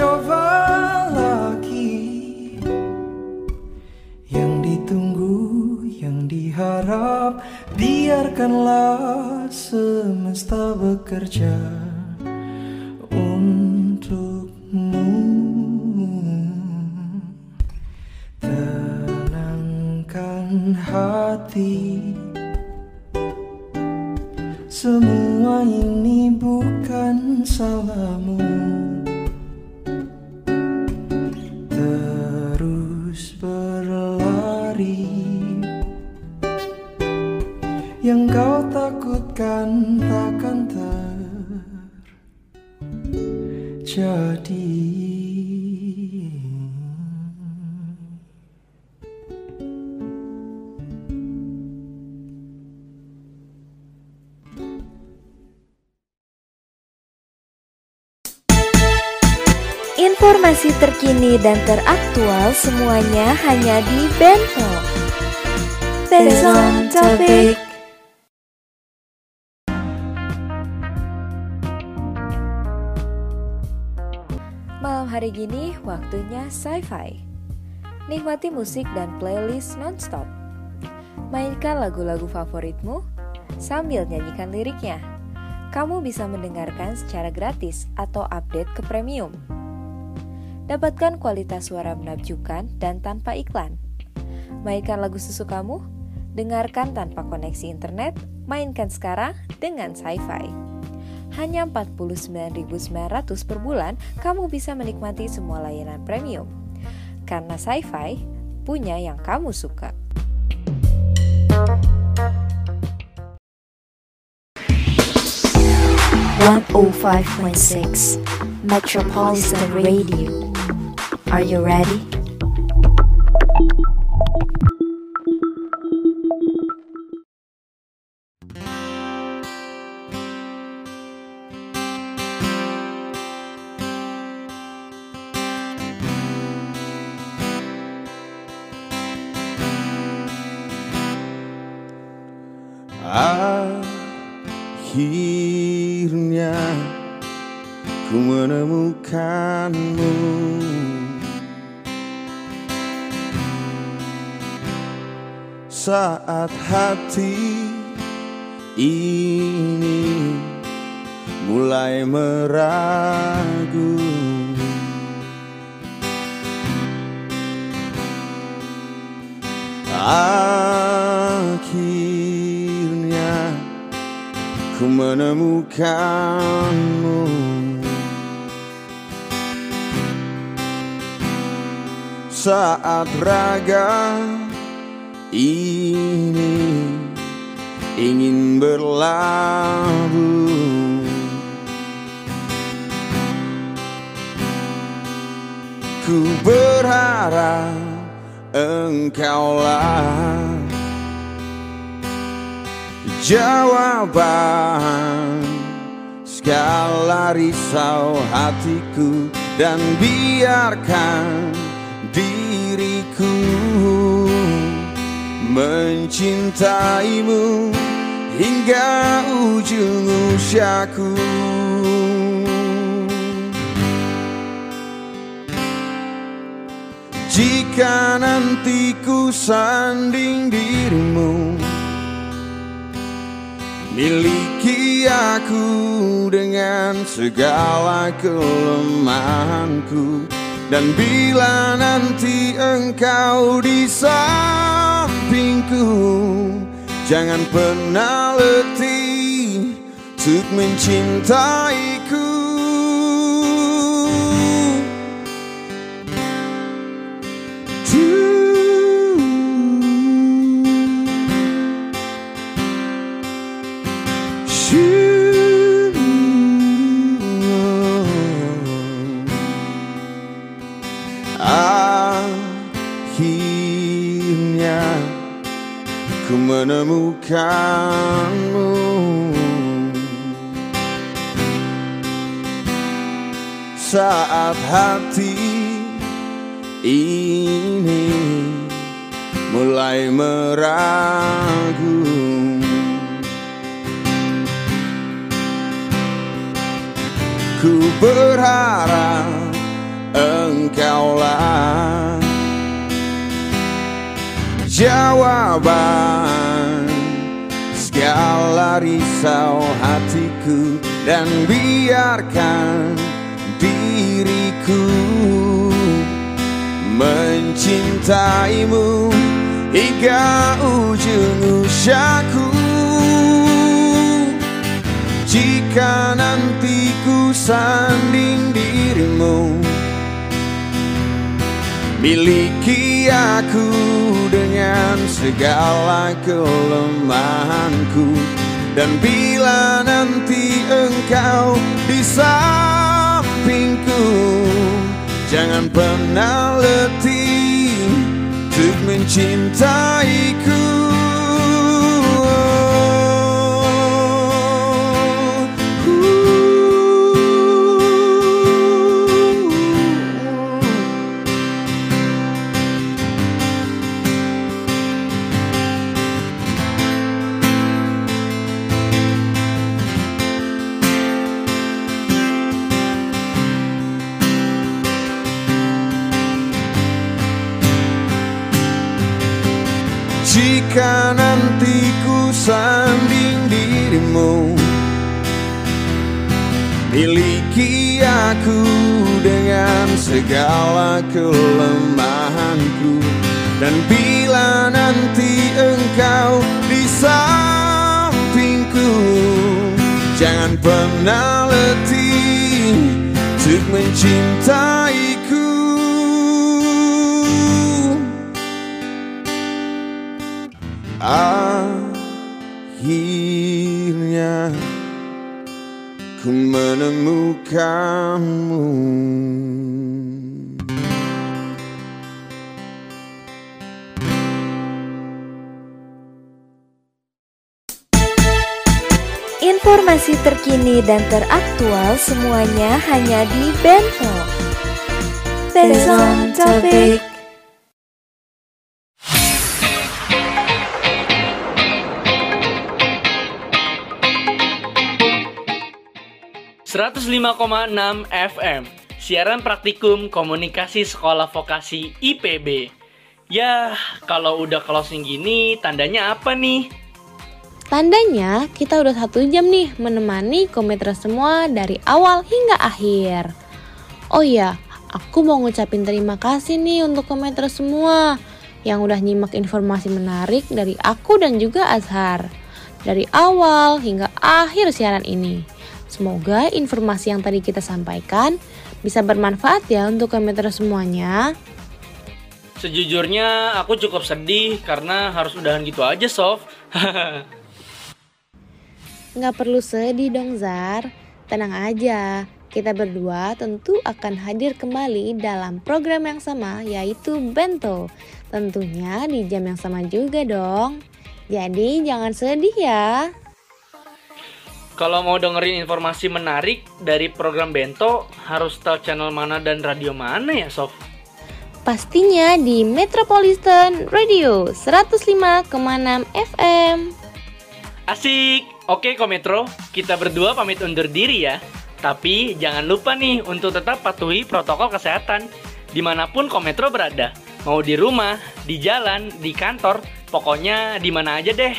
Coba lagi. Yang ditunggu, yang diharap Biarkanlah semesta bekerja Untukmu. Tenangkan hati. Semua ini bukan salahmu dan teraktual semuanya hanya di Bento. Based on topic. Malam hari gini waktunya sci-fi. Nikmati musik dan playlist nonstop. Mainkan lagu-lagu favoritmu sambil nyanyikan liriknya. Kamu bisa mendengarkan secara gratis atau update ke premium. Dapatkan kualitas suara menakjubkan dan tanpa iklan. Mainkan lagu sesukamu, dengarkan tanpa koneksi internet, mainkan sekarang dengan sci-fi. Hanya 49.900 per bulan, kamu bisa menikmati semua layanan premium. Karena sci-fi punya yang kamu suka. Oh Metropolitan Radio. Are you ready? Akhirnya ku menemukanmu Saat hati ini mulai meragu. Akhirnya ku menemukanmu. Saat raga ini ingin berlabuh. Ku berharap engkaulah jawaban segala risau hatiku dan biarkan diriku mencintaimu hingga ujung usiaku. Jika nanti ku sanding dirimu Miliki aku dengan segala kelemahanku. Dan bila nanti engkau di Jangan pernah letih untuk mencintaiku menemukanmu. Saat hati ini mulai meragu. Ku berharap engkaulah jawaban. Segala risau hatiku dan biarkan diriku mencintaimu hingga ujung usiaku jika nanti ku sanding dirimu Miliki aku dengan segala kelemahanku. Dan bila nanti engkau di sampingku Jangan pernah letih untuk mencintaiku Jika nanti ku sanding dirimu. Miliki aku dengan segala kelemahanku. Dan bila nanti engkau di sampingku Jangan pernah letih untuk mencintaiku Akhirnya ku menemukanmu Informasi terkini dan teraktual semuanya hanya di Bento. Based on ...105,6 FM Siaran praktikum komunikasi sekolah vokasi IPB Ya, kalau udah closing gini, tandanya apa nih? Tandanya kita udah satu jam nih menemani kometra semua dari awal hingga akhir. Oh iya, aku mau ngucapin terima kasih nih untuk kometra semua yang udah nyimak informasi menarik dari aku dan juga Azhar. Dari awal hingga akhir siaran ini. Semoga informasi yang tadi kita sampaikan bisa bermanfaat ya untuk kometra semuanya. Sejujurnya aku cukup sedih karena harus udahan gitu aja, Sof. Nggak perlu sedih dong Zar, tenang aja. Kita berdua tentu akan hadir kembali dalam program yang sama yaitu Bento. Tentunya di jam yang sama juga dong. Jadi jangan sedih ya. Kalau mau dengerin informasi menarik dari program Bento, harus tahu channel mana dan radio mana ya, Sof? Pastinya di Metropolitan Radio 105,6 FM. Asik! Oke Kometro, kita berdua pamit undur diri ya. Tapi jangan lupa nih untuk tetap patuhi protokol kesehatan di mana pun Kometro berada. Mau di rumah, di jalan, di kantor, pokoknya di mana aja deh.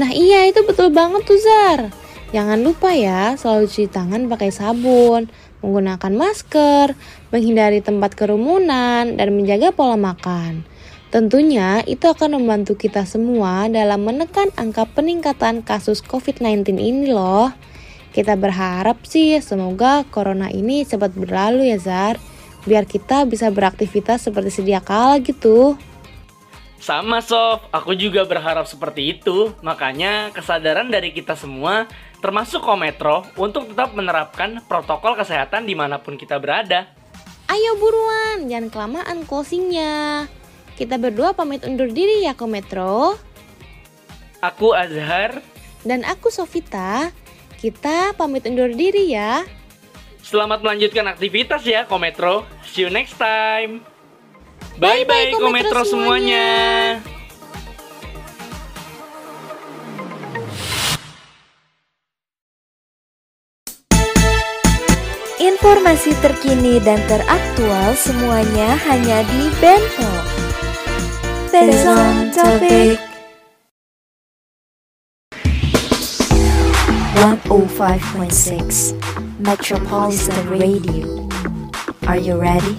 Nah iya itu betul banget tuh Zar. Jangan lupa ya selalu cuci tangan pakai sabun, menggunakan masker, menghindari tempat kerumunan, dan menjaga pola makan. Tentunya itu akan membantu kita semua dalam menekan angka peningkatan kasus COVID-19 ini loh. Kita berharap sih semoga corona ini cepat berlalu ya Zar, biar kita bisa beraktivitas seperti sedia kala gitu. Sama Sof, aku juga berharap seperti itu. Makanya kesadaran dari kita semua, termasuk Kometro, untuk tetap menerapkan protokol kesehatan di mana pun kita berada. Ayo buruan, jangan kelamaan closingnya. Kita berdua pamit undur diri ya Kometro. Aku Azhar. Dan aku Sofita. Kita pamit undur diri ya. Selamat melanjutkan aktivitas ya Kometro. See you next time. Bye-bye Kometro semuanya. Informasi terkini dan teraktual semuanya hanya di Bento. Based on topic. 105.6 Metropolitan Radio. Are you ready?